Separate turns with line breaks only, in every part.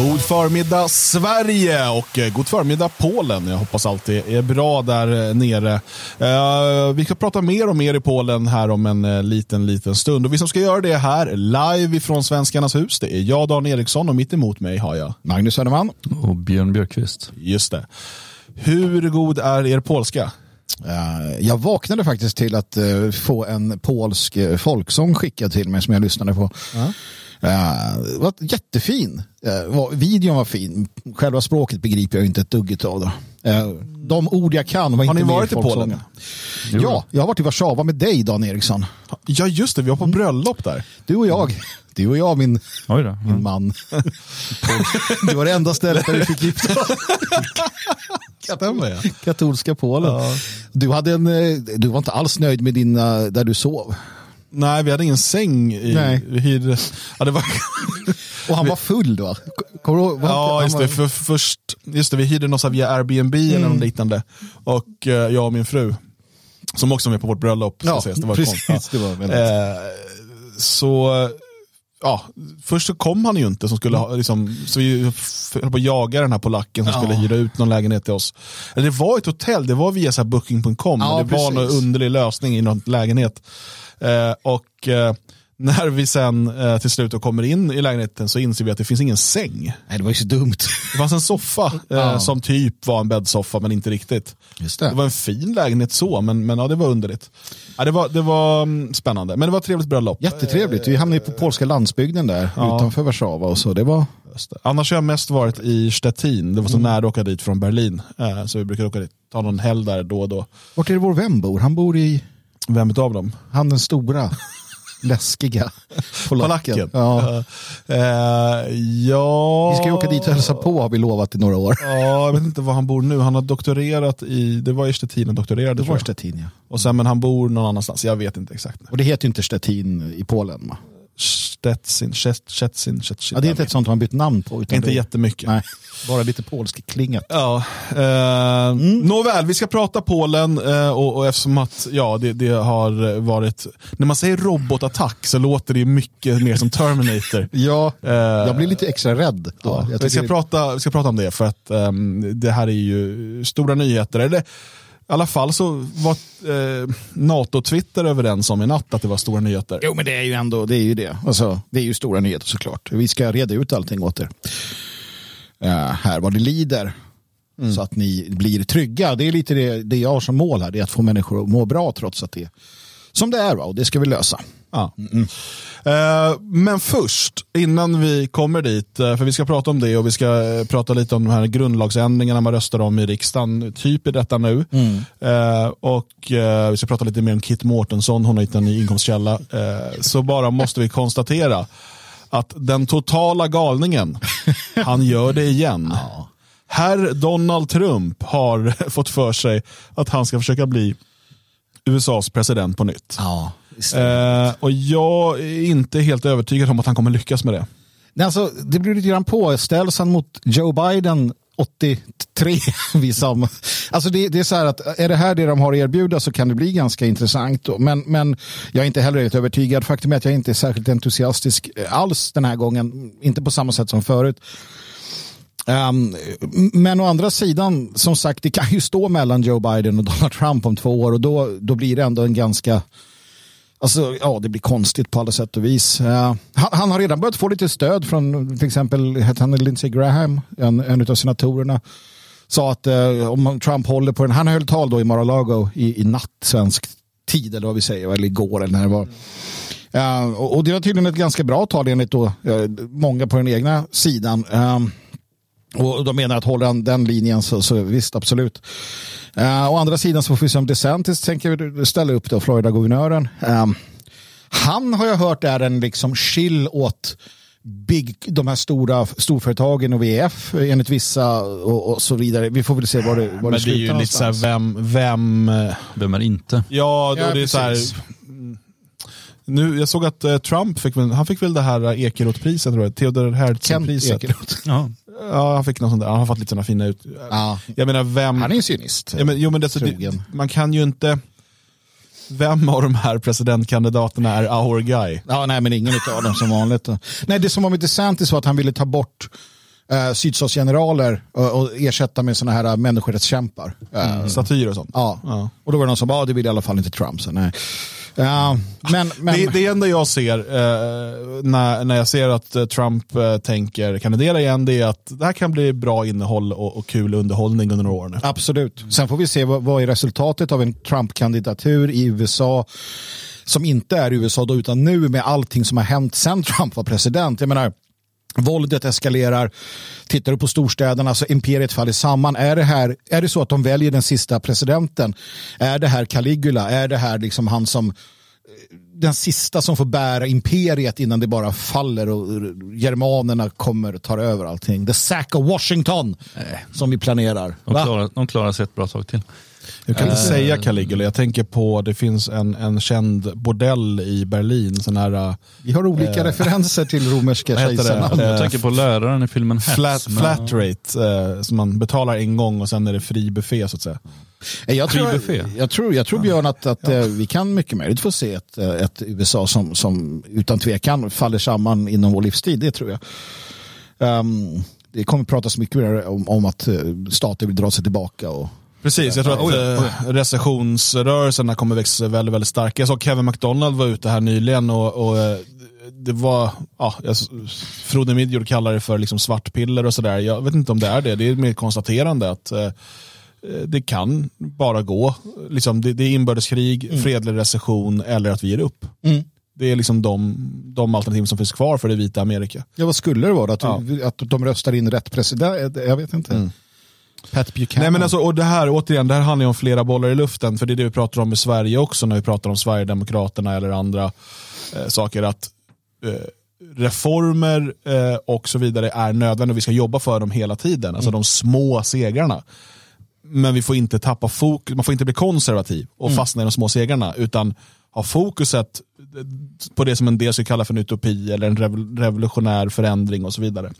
God förmiddag Sverige och eh, god förmiddag Polen. Jag hoppas allt är bra där eh, nere. Uh, vi ska prata mer och mer i Polen här om en liten, liten stund. Och vi som ska göra det här live ifrån Svenskarnas hus, det är jag, Dan Eriksson, och mitt emot mig har jag
Magnus Söderman
och Björn Björkqvist.
Just det. Hur god är er polska?
Jag vaknade faktiskt till att få en polsk folksång skickad till mig som jag lyssnade på. Uh. Uh, var jättefin. Uh, videon var fin. Själva språket begriper jag inte ett dugg av. Då. Uh, de ord jag kan var
har
inte
ni varit i Polen?
Ja, jag har varit i Warszawa med dig Dan Eriksson.
Ja just det, vi var på bröllop där.
Du och jag. Du och jag, min,
mm.
min man. det var det enda stället där vi fick gifta Katolska Polen. Ja. Du, hade en, du var inte alls nöjd med din, där du sov.
Nej, vi hade ingen säng. I,
Nej.
Vi hyrde, ja, det var,
och han var full då? Du ihåg?
Ja, just det. För, först, just det. Vi hyrde något via Airbnb mm. eller något liknande. Och eh, jag och min fru, som också var med på vårt bröllop.
Ja,
ses. Det var
precis.
Konstigt.
Det var väldigt...
eh, så, ja, först så kom han ju inte. Som skulle ha, liksom, så vi höll på att jaga den här polacken som
Ja.
skulle hyra ut någon lägenhet till oss. Eller det var ett hotell, det var via booking.com.
Ja,
det var
precis.
någon underlig lösning i någon lägenhet. Eh, och eh, när vi sen eh, till slut kommer in i lägenheten så inser vi att det finns ingen säng.
Nej, det var ju så dumt.
Det fanns en soffa
Ja.
som typ var en bäddsoffa men inte riktigt.
Just
Det var en fin lägenhet så, men, men ja, det var underligt. Ja, det var, det var mm, spännande, men det var ett trevligt bröllop.
Jättetrevligt. Vi hamnade på polska landsbygden där
Ja.
utanför Warszawa och så. Det var
det. Annars har jag mest varit i Stettin, det var så nära att åka dit från Berlin. Så vi brukar åka dit, ta någon helg där då och då.
Vart är det vår vän bor? Han bor i,
Vem utav dem?
han den stora, läskiga polacken.
Polacken?
Ja.
Eh, ja...
Vi ska ju åka dit och hälsa på har vi lovat i några år.
Ja, jag vet inte var han bor nu. Han har doktorerat i, det var i Stettin han doktorerade
Det var. Stettin ja.
Och sen men han bor någon annanstans, jag vet inte exakt.
Och det heter ju inte Stettin i Polen va?
Stettin, Stet- Stettin, Stettin.
Ja, det är inte ett sånt man bytt namn på. Utan
Inte
det,
jättemycket.
Nej, bara lite polsk klingat.
Ja, eh, Nåväl, vi ska prata Polen eh, och, och eftersom att ja, det, det har varit, när man säger robotattack så låter det mycket mer som Terminator.
Ja,
Eh,
jag blir lite extra rädd.
Ja, vi, ska
tycker-
prata, vi ska prata om det för att ehm, det här är ju stora nyheter. Eller, I alla fall så var eh, NATO-Twitter överens om i natt att det var stora nyheter.
Jo, men det är ju ändå det. Är ju det. Alltså, det är ju stora nyheter såklart. Vi ska reda ut allting åt er. Eh, här vad det lider. Så att ni blir trygga. Det är lite det, det jag har som mål här. Det är att få människor att må bra trots att det är som det är. Va? Och det ska vi lösa.
Ja. Eh, men först, innan vi kommer dit, eh, för vi ska prata om det och vi ska eh, prata lite om de här grundlagsändringarna man röstar om i riksdagen, typ i detta nu. Eh, och vi ska prata lite mer om Kit Mårtensson, hon har hittat en ny inkomstkälla. Så bara måste vi konstatera att den totala galningen, han gör det igen. Herr Donald Trump har fått för sig att han ska försöka bli USAs president på nytt.
Ja, visst.
Eh, och jag är inte helt övertygad om att han kommer lyckas med det.
Nej, alltså, det blir lite grann på. Ställs han mot Joe Biden 83 liksom. Alltså det, det är så här att är det här det de har att erbjuda så kan det bli ganska intressant. Men, men jag är inte heller helt övertygad. Faktum är att jag inte är särskilt entusiastisk alls den här gången. Inte på samma sätt som förut. Um, men å andra sidan, som sagt, det kan ju stå mellan Joe Biden och Donald Trump om två år och då, då blir det ändå en ganska Alltså, ja, det blir konstigt på alla sätt och vis. Uh, han, han har redan börjat få lite stöd från till exempel hette han Lindsey Graham, en, en av senatorerna. Sa att uh, om Trump håller på den, han höll tal då i Mar-a-Lago i, i natt svensk tid eller vad vi säger, eller igår eller när det var. Uh, och, och det var tydligen ett ganska bra tal enligt då, många på den egna sidan. Eh, och de menar att håller han den linjen så, så visst, absolut. Uh, å andra sidan så får vi se om DeSantis tänker ställa upp då, Florida-guvernören. Um, han har jag hört är en liksom chill åt big, de här stora storföretagen och VF enligt vissa och, och så vidare. Vi får väl se var det, var
Men
det
det är ju
slutar
lite så här,
någonstans.
vem, vem, eh,
Vem är inte?
ja, då
Ja,
det är så här, mm. nu, jag såg att eh, Trump fick, väl- han fick väl det här eh, Ekeroth-priset, Theodor Herzl-priset.
Ja.
Ja, han fick något sånt där, han har fått lite sådana fina ut.
Ja.
Jag menar, vem,
Han är ju cynist.
ja, men, jo, men det, så det,
Trogen.
man kan ju inte, vem av de här presidentkandidaterna är our guy?
Ja, nej, men ingen av dem som vanligt. Nej, det som var med DeSantis var att han ville ta bort eh, sydstatsgeneraler och, och ersätta med sådana här människorättskämpar. Eh,
Satir och sånt.
Ja.
Ja.
och då var det någon som bara, ah, det vill i alla fall inte Trump. Så nej. Ja, men, men,
Det, det enda jag ser eh, när, när jag ser att eh, Trump eh, tänker kandidera igen, det är att det här kan bli bra innehåll och, och kul underhållning under några år nu.
Absolut. Sen får vi se vad, vad är resultatet av en Trump-kandidatur i USA som inte är USA då, utan nu med allting som har hänt sen Trump var president. Jag menar, Våldet eskalerar. Tittar du på storstäderna så imperiet faller samman. Är det, här, är det så att de väljer den sista presidenten? Är det här Caligula? Är det här liksom han som den sista som får bära imperiet innan det bara faller och germanerna kommer och tar över allting. The sack of Washington som vi planerar.
De klarar, de klarar sig ett bra tag till.
Jag kan inte säga Caligula, jag tänker på, det finns en, en känd bordell i Berlin, sån här uh,
Vi har olika referenser till romerska
vad heter det?
kejsarna.
Eh,
Jag tänker på läraren i filmen Hats.
flat,
men-
flat rate, eh, som man betalar en gång och sen är det fri buffé så att säga.
Jag tror, jag tror, jag tror Björn att, att eh, vi kan mycket möjligt få se ett, eh, ett USA som, som utan tvekan faller samman inom vår livstid. Det tror jag. Ehm, det kommer pratas mycket mer om, om att eh, stater vill dra sig tillbaka. Och,
Precis, jag tror att eh, recessionsrörelserna kommer växa väldigt, väldigt starka. Jag såg Kevin McDonald var ute här nyligen och, och eh, det var, ja, Frode Midgård kallar det för liksom svartpiller och sådär. Jag vet inte om det är det, det är mer konstaterande att eh, det kan bara gå. Liksom, det, det är inbördeskrig, fredlig recession eller att vi ger upp. Det är liksom de, de alternativ som finns kvar för det vita Amerika.
ja, vad skulle det vara? Att,
Ja.
att de röstar in rätt president? Jag vet inte. Pat Buchanan.
Nej men alltså, och det här, återigen, det här handlar om flera bollar i luften, för det är det vi pratar om i Sverige också när vi pratar om Sverigedemokraterna eller andra eh, saker, att eh, reformer eh, och så vidare är nödvändiga och vi ska jobba för dem hela tiden, alltså de små segrarna. Men vi får inte tappa fokus, man får inte bli konservativ och fastna i de små segrarna, utan ha fokuset på det som en del skulle kalla för en utopi eller en rev- revolutionär förändring och så vidare.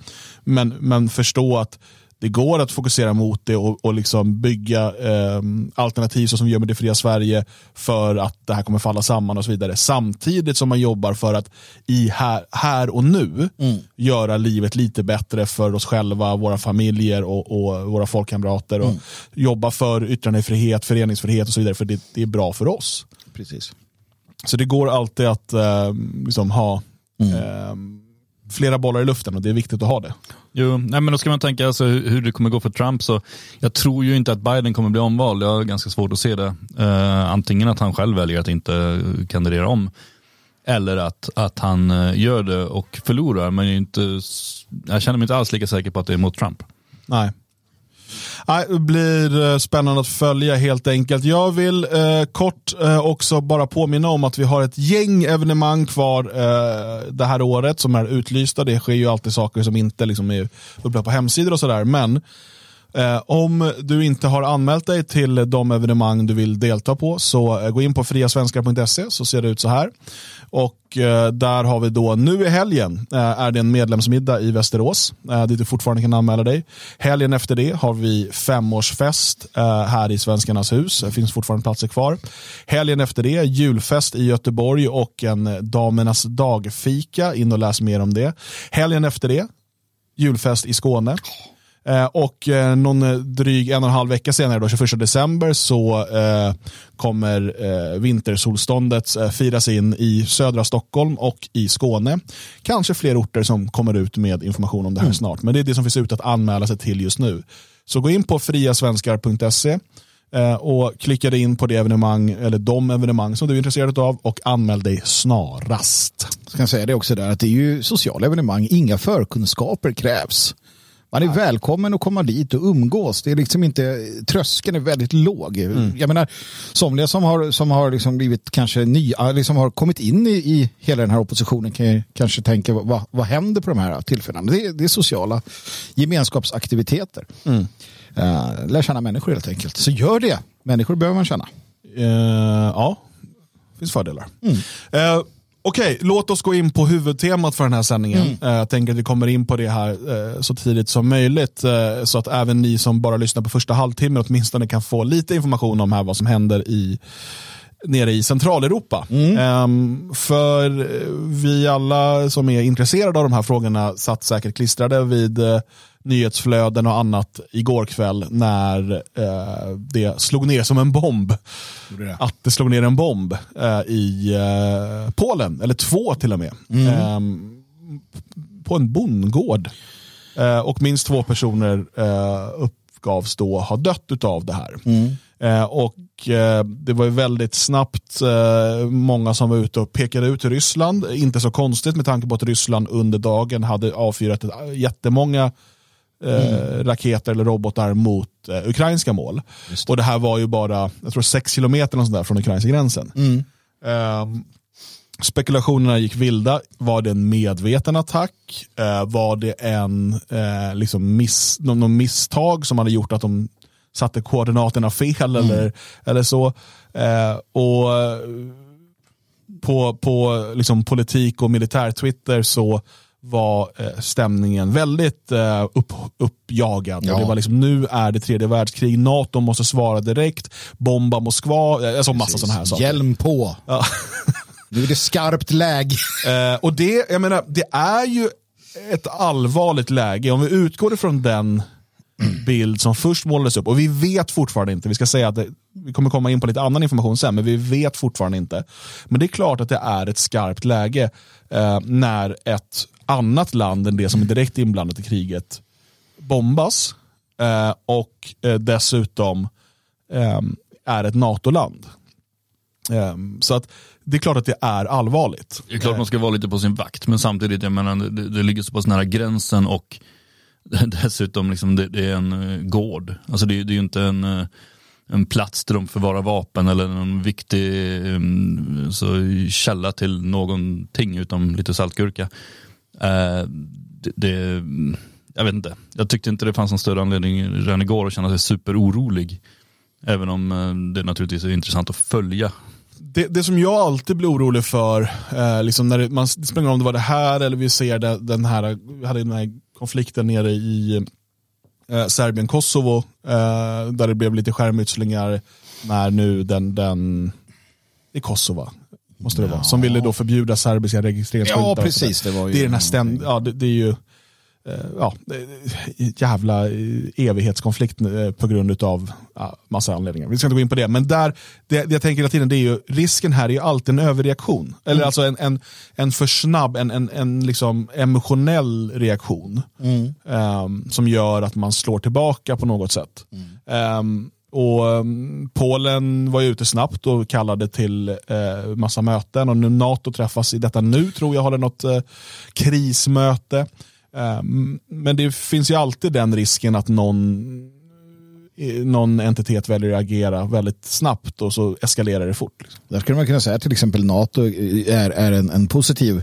Men, men förstå att det går att fokusera mot det och, och liksom bygga eh, alternativ som gör med det fria Sverige för att det här kommer falla samman och så vidare. Samtidigt som man jobbar för att i här, här och nu göra livet lite bättre för oss själva, våra familjer och, och våra folkkamrater. Och Jobba för yttrandefrihet, föreningsfrihet och så vidare för det, det är bra för oss.
Precis.
Så det går alltid att eh, liksom ha
Mm.
eh, flera bollar i luften och det är viktigt att ha det.
Jo, nej, men då ska man tänka alltså, hur det kommer gå för Trump. Så jag tror ju inte att Biden kommer bli omvald. Jag har ganska svårt att se det. Eh, antingen att han själv väljer att inte kandidera om. Eller att, att han eh, gör det och förlorar. Men jag, är inte, jag känner mig inte alls lika säker på att det är mot Trump.
Nej. Det blir eh, spännande att följa helt enkelt. Jag vill eh, kort eh, också bara påminna om att vi har ett gäng evenemang kvar eh, det här året som är utlysta. Det sker ju alltid saker som inte liksom, är uppe på hemsidor och sådär. Men Eh, om du inte har anmält dig till de evenemang du vill delta på så eh, gå in på friasvenskar.se så ser det ut så här. Och eh, där har vi då, nu i helgen eh, är det en medlemsmiddag i Västerås eh, dit du fortfarande kan anmäla dig. Helgen efter det har vi femårsfest eh, här i Svenskarnas hus. Det finns fortfarande platser kvar. Helgen efter det julfest i Göteborg och en damernas dagfika. In och läs mer om det. Helgen efter det julfest i Skåne. Eh, och eh, någon eh, dryg en och en halv vecka senare, då, 21 december, så kommer vintersolståndet firas in i södra Stockholm och i Skåne. Kanske fler orter som kommer ut med information om det här snart, men det är det som finns ut att anmäla sig till just nu. Så gå in på friasvenskar.se och klicka dig in på det evenemang, eller de evenemang som du är intresserad av och anmäl dig snarast.
Jag säga det också där att det är ju sociala evenemang, inga förkunskaper krävs. Man är välkommen att komma dit och umgås. Det är liksom inte, tröskeln är väldigt låg. Jag menar, somliga som har, som har liksom blivit kanske nya, liksom har kommit in i, i hela den här oppositionen kan ju kanske tänka, vad, vad händer på de här tillfällena? Det det är sociala gemenskapsaktiviteter. Uh, lär känna människor helt enkelt. Så gör det. Människor behöver man känna.
Eh, ja, det finns fördelar. Eh, Okej, låt oss gå in på huvudtemat för den här sändningen. Eh, jag tänker att vi kommer in på det här eh, så tidigt som möjligt. Eh, så att även ni som bara lyssnar på första halvtimmen åtminstone kan få lite information om här vad som händer i, nere i Centraleuropa. Ehm, för vi alla som är intresserade av de här frågorna satt säkert klistrade vid eh, nyhetsflöden och annat igår kväll när eh, det slog ner som en bomb.
det?
Att det slog ner en bomb eh, i eh, Polen, eller två till och med. Ehm, på en bondgård. Eh, och minst två personer eh, uppgavs då ha dött av det här. Eh, och eh, det var ju väldigt snabbt eh, många som var ute och pekade ut Ryssland. Inte så konstigt med tanke på att Ryssland under dagen hade avfyrat jättemånga eh, raketer eller robotar mot ukrainska mål. Och det här var ju bara, jag tror sex kilometer eller sånt där från ukrainska gränsen. Ehm, spekulationerna gick vilda. Var det en medveten attack? Var det en liksom miss, någon, någon misstag som hade gjort att de satte koordinaterna fel eller, eller så? Eh, och på, på liksom politik och militär-Twitter så var eh, stämningen väldigt eh, upp, uppjagad.
Ja.
Och det var liksom, nu är det tredje världskrig, NATO måste svara direkt, bomba Moskva, eh, alltså massa sådana här saker.
Hjälm på.
Ja.
Nu är det skarpt läge.
Och det, jag menar, det är ju ett allvarligt läge. Om vi utgår ifrån den bild som först målades upp, och vi vet fortfarande inte, vi ska säga att det, vi kommer komma in på lite annan information sen, men vi vet fortfarande inte. Men det är klart att det är ett skarpt läge eh, när ett annat land än det som är direkt inblandat i kriget bombas eh, och eh, dessutom eh, är ett NATO-land. Eh, så att det är klart att det är allvarligt.
Det är klart man ska vara lite på sin vakt, men samtidigt, jag menar, det, det ligger så pass nära gränsen och dessutom liksom det, det är en eh, gård. Alltså det, det är ju inte en, eh, en plats där de förvarar vapen eller en viktig så, källa till någonting utom lite saltgurka. Eh, det, det, mm, jag vet inte, jag tyckte inte det fanns någon större anledning redan igår att känna sig superorolig. Även om eh, det naturligtvis är intressant att följa
det, det som jag alltid blir orolig för, eh, liksom när det, man, springer om det var det här eller vi ser det, den här, hade den här konflikten nere i eh, Serbien-Kosovo, eh, där det blev lite skärmytslingar när nu den, den i Kosovo, måste det vara, som ville då förbjuda serbiska registreringsskyltar.
Ja, precis. Det
Det är den här ständ, ja, det, det är ju ja, det är jävla eh, evighetskonflikt eh, på grund av ja, massa anledningar. Vi ska inte gå in på det, men där, det, det jag tänker hela tiden, det är ju, risken här är ju alltid en överreaktion. Eller alltså en, en, en för snabb, en, en, en liksom emotionell reaktion. ehm, som gör att man slår tillbaka på något sätt. Ehm, och um, Polen var ju ute snabbt och kallade till eh, massa möten och nu NATO träffas i detta nu tror jag håller något eh, krismöte. Um, men det finns ju alltid den risken att någon, någon entitet väljer att agera väldigt snabbt och så eskalerar det fort. Liksom.
Där skulle man kunna säga att till exempel NATO är, är en, en positiv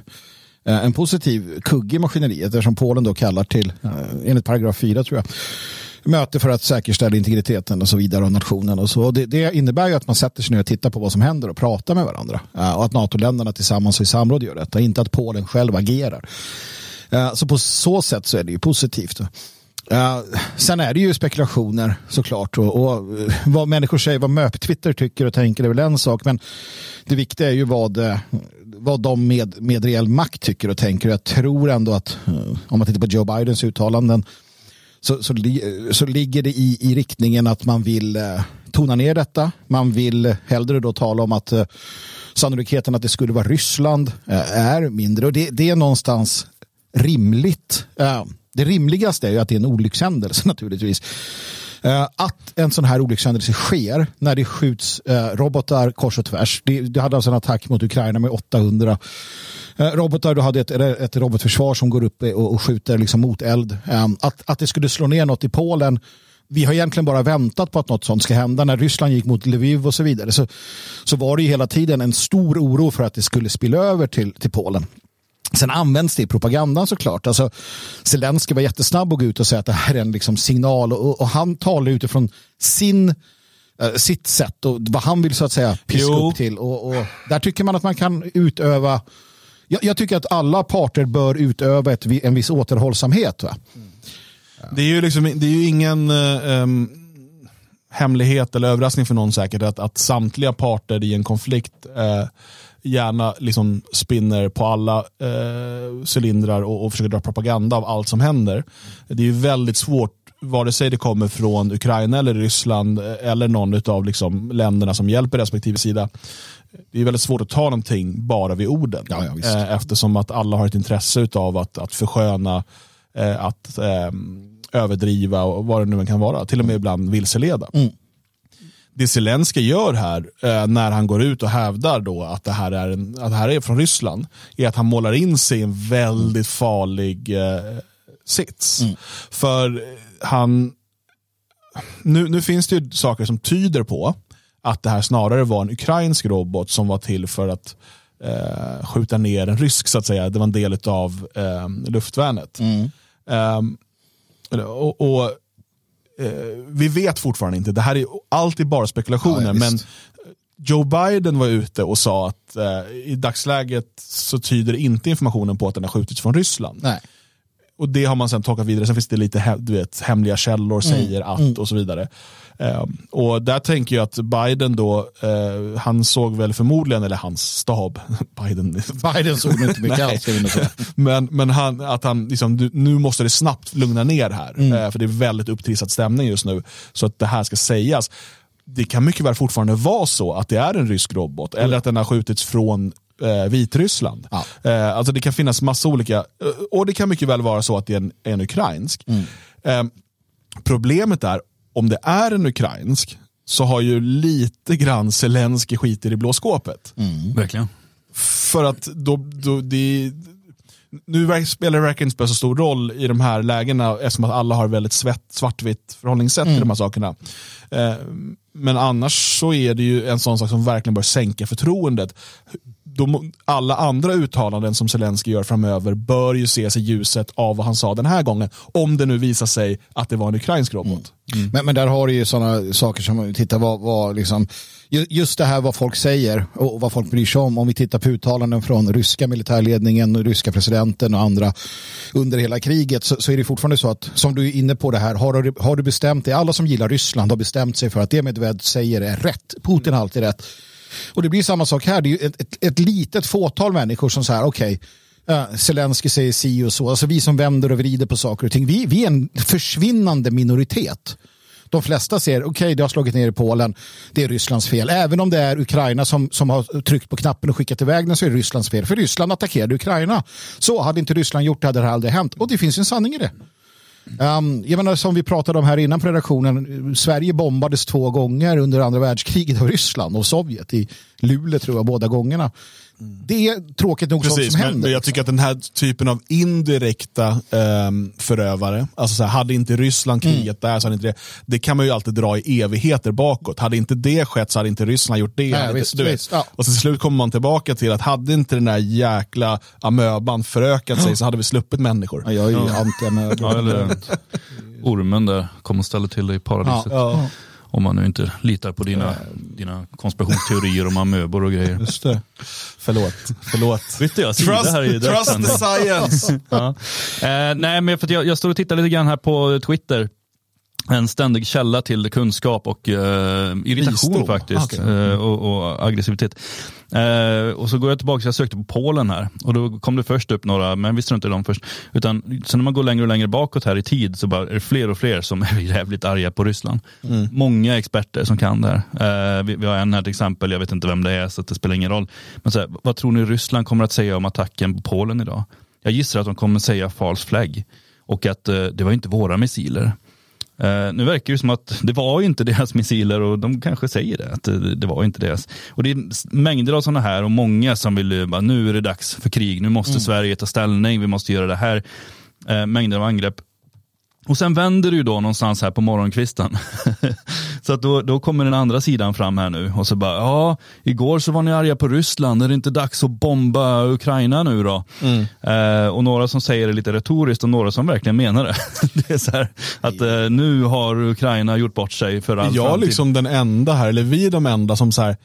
eh, en positiv kugge i maskineriet eftersom Polen då kallar till, eh, enligt paragraf 4 tror jag, möte för att säkerställa integriteten och så vidare av nationen och så. Det, det innebär ju att man sätter sig ner och tittar på vad som händer och pratar med varandra. Eh, Och att NATO-länderna tillsammans och i samråd gör detta, inte att Polen själv agerar. Eh, så på så sätt så är det ju positivt. Uh, sen är det ju spekulationer såklart och, och eh, vad människor säger, vad MÖP-Twitter tycker och tänker är väl en sak men det viktiga är ju vad, vad de med, med reell makt tycker och tänker. Jag tror ändå att om man tittar på Joe Bidens uttalanden så, så, li, så ligger det i, i riktningen att man vill tona ner detta. Man vill hellre då tala om att sannolikheten att det skulle vara Ryssland är mindre och det, det är någonstans rimligt. Eh, det rimligaste är ju att det är en olyckshändelse naturligtvis. Eh, Att en sån här olyckshändelse sker när det skjuts eh, robotar kors och tvärs. Det hade alltså en attack mot Ukraina med 800 eh, robotar. Du hade ett, ett robotförsvar som går upp och, och skjuter liksom mot eld. Att, att det skulle slå ner något i Polen vi har egentligen bara väntat på att något sånt ska hända. När Ryssland gick mot Lviv och så vidare så, så var det ju hela tiden en stor oro för att det skulle spilla över till, till Polen. Sen används det i propagandan såklart. Alltså, Zelensky var jättesnabb att gå ut och säga att det här är en liksom signal och, och han talar utifrån sin, eh, sitt sätt och vad han vill så att säga piska
Jo.
upp till. Och, och där tycker man att man kan utöva jag, jag tycker att alla parter bör utöva ett, en viss återhållsamhet. Va?
Det är ju liksom, det är ju ingen em, hemlighet eller överraskning för någon säkert att, att samtliga parter i en konflikt eh, gärna liksom spinner på alla eh, cylindrar och, och försöker dra propaganda av allt som händer. Det är ju väldigt svårt vare sig det kommer från Ukraina eller Ryssland eller någon av liksom länderna som hjälper respektive sida. Det är väldigt svårt att ta någonting bara vid orden.
Ja, ja,
eh, eftersom att alla har ett intresse av att, att försköna, eh, att eh, överdriva och vad det nu kan vara. Till och med ibland vilseleda.
Mm.
Det Zelensky gör här eh, när han går ut och hävdar då att det, här är en, att det här är från Ryssland är att han målar in sig i en väldigt farlig eh, sits.
Mm.
För han, nu, nu finns det ju saker som tyder på att det här snarare var en ukrainsk robot som var till för att eh, skjuta ner en rysk så att säga. Det var en del av eh, luftvärnet.
Mm.
Um, och, och Vi vet fortfarande inte, det här är alltid bara spekulationer.
Ja,
men. Joe Biden var ute och sa att eh, i dagsläget så tyder inte informationen på att den har skjutits från Ryssland.
Nej.
Och det har man sen tolkat vidare. Sen finns det lite du vet, hemliga källor
Mm.
säger att och så vidare. Eh, och där tänker jag att Biden då, eh, han såg väl förmodligen, eller hans stab, Biden,
Biden såg inte mycket alls.
men, men han, att han liksom, nu måste det snabbt lugna ner här. Eh, för det är väldigt upptrissad stämning just nu. Så att det här ska sägas. Det kan mycket väl fortfarande vara så att det är en rysk robot. Eller att den har skjutits från eh, Vitryssland.
Ja.
Eh, alltså det kan finnas massa olika, eh, och det kan mycket väl vara så att det är en, en ukrainsk. Eh, problemet är, om det är en ukrainsk, så har ju lite grann Zelensky skiter i blå skåpet.
Verkligen.
För att då, då det, nu spelar det verkligen inte så stor roll i de här lägena eftersom att alla har väldigt svett, svartvitt förhållningssätt till de här sakerna. Eh, men annars så är det ju en sån sak som verkligen bör sänka förtroendet. De, alla andra uttalanden som Zelensky gör framöver bör ju ses i ljuset av vad han sa den här gången. Om det nu visar sig att det var en ukrainsk robot. Mm. Mm.
Men, men där har du ju sådana saker som, titta vad, vad liksom, just det här vad folk säger och vad folk bryr sig om. Om vi tittar på uttalanden från ryska militärledningen, och ryska presidenten och andra under hela kriget så, så är det fortfarande så att, som du är inne på det här, har du, har du bestämt dig, alla som gillar Ryssland har bestämt sig för att det Medved säger är rätt. Putin har alltid rätt. Och det blir samma sak här, det är ju ett, ett, ett litet fåtal människor som säger okej, Uh, Zelensky säger si och så. Alltså vi som vänder och vrider på saker och ting. Vi, vi är en försvinnande minoritet. De flesta ser, okej det har slagit ner i Polen, det är Rysslands fel. Även om det är Ukraina som, som har tryckt på knappen och skickat iväg den så är det Rysslands fel. För Ryssland attackerade Ukraina. Så hade inte Ryssland gjort det hade det här aldrig hänt. Och det finns en sanning i det. Um, jag menar, som vi pratade om här innan på redaktionen, Sverige bombades två gånger under andra världskriget av Ryssland och Sovjet i Luleå tror jag båda gångerna. Det är tråkigt nog sånt
Precis,
som
men,
händer.
men jag tycker att den här typen av indirekta ehm, förövare, alltså så här, hade inte Ryssland
Mm.
kriget där så hade inte det, det kan man ju alltid dra i evigheter bakåt. Hade inte det skett så hade inte Ryssland gjort det.
Nej,
hade
visst,
inte,
visst, ja.
Och så till slut kommer man tillbaka till att hade inte den där jäkla amöban förökat sig så hade vi sluppit människor.
Ja, jag är ju
Ja, eller ormen där kom och ställde till det i paradiset.
Ja,
Om man nu inte litar på dina, dina konspirationsteorier om amöbor och grejer.
just det. Förlåt. Förlåt.
Bytte jag sida
Trust,
här i
trust the science.
Ja. Eh, nej, men för att jag, jag står och tittar lite grann här på Twitter. En ständig källa till kunskap och eh, irritation
Visdom.
faktiskt.
Ah, okej.
Eh, och, och aggressivitet. Eh, och så går jag tillbaka, så jag sökte på Polen här. Och då kom det först upp några, men vi struntar i dem först. Utan sen när man går längre och längre bakåt här i tid så bara är det fler och fler som är jävligt arga på Ryssland. Många experter som kan det här. Eh, vi, vi har en här till exempel, jag vet inte vem det är så det spelar ingen roll. Men så här, vad tror ni Ryssland kommer att säga om attacken på Polen idag? Jag gissar att de kommer säga false flag. Och att eh, det var inte våra missiler. Eh, nu verkar det som att det var inte deras missiler och de kanske säger det, att det, det var inte deras. Och det är mängder av sådana här och många som vill, bara, nu är det dags för krig, nu måste Sverige ta ställning, vi måste göra det här. Eh, mängder av angrepp. Och sen vänder ju då någonstans här på morgonkvisten. så att då, då kommer den andra sidan fram här nu och så bara, ja, igår så var ni arga på Ryssland, är det inte dags att bomba Ukraina nu då? Eh, och några som säger det lite retoriskt och några som verkligen menar det. det är så här att eh, nu har Ukraina gjort bort sig för all
Jag är
framtid.
liksom den enda här, eller vi är de enda som så här,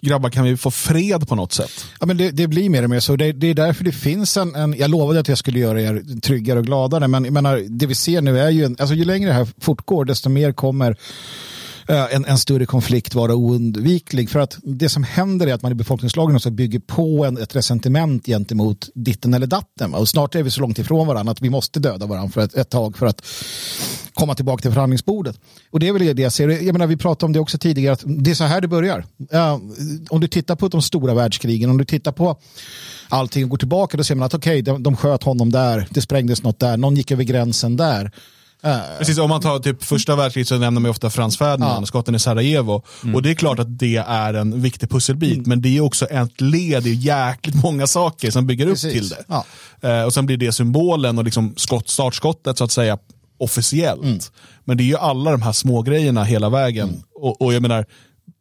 grabbar kan vi få fred på något sätt?
Ja, men det, det blir mer och mer så. Det, det är därför det finns en, en... Jag lovade att jag skulle göra er tryggare och gladare, men jag menar, det vi ser nu är ju... En, alltså, ju längre det här fortgår, desto mer kommer eh, en, en större konflikt vara oundviklig. För att det som händer är att man i befolkningslagen också bygger på en, ett resentiment gentemot ditten eller datten. Och snart är vi så långt ifrån varandra att vi måste döda varandra för ett, ett tag för att komma tillbaka till förhandlingsbordet. Och det är väl det jag ser. Jag menar, vi pratade om det också tidigare, att det är så här det börjar. Uh, om du tittar på de stora världskrigen, om du tittar på allting och går tillbaka, då ser man att okej, okay, de, de sköt honom där, det sprängdes något där, någon gick över gränsen där.
Precis, om man tar typ första världskriget så nämner man ofta Frans Ferdinand, uh. skotten i Sarajevo. Mm. Och det är klart att det är en viktig pusselbit, mm. men det är också ett led i jäkligt många saker som bygger Precis. upp till det. Ja. Uh, och sen blir det symbolen och liksom skott, startskottet så att säga officiellt. Mm. Men det är ju alla de här små grejerna hela vägen. Mm. Och, och, jag menar,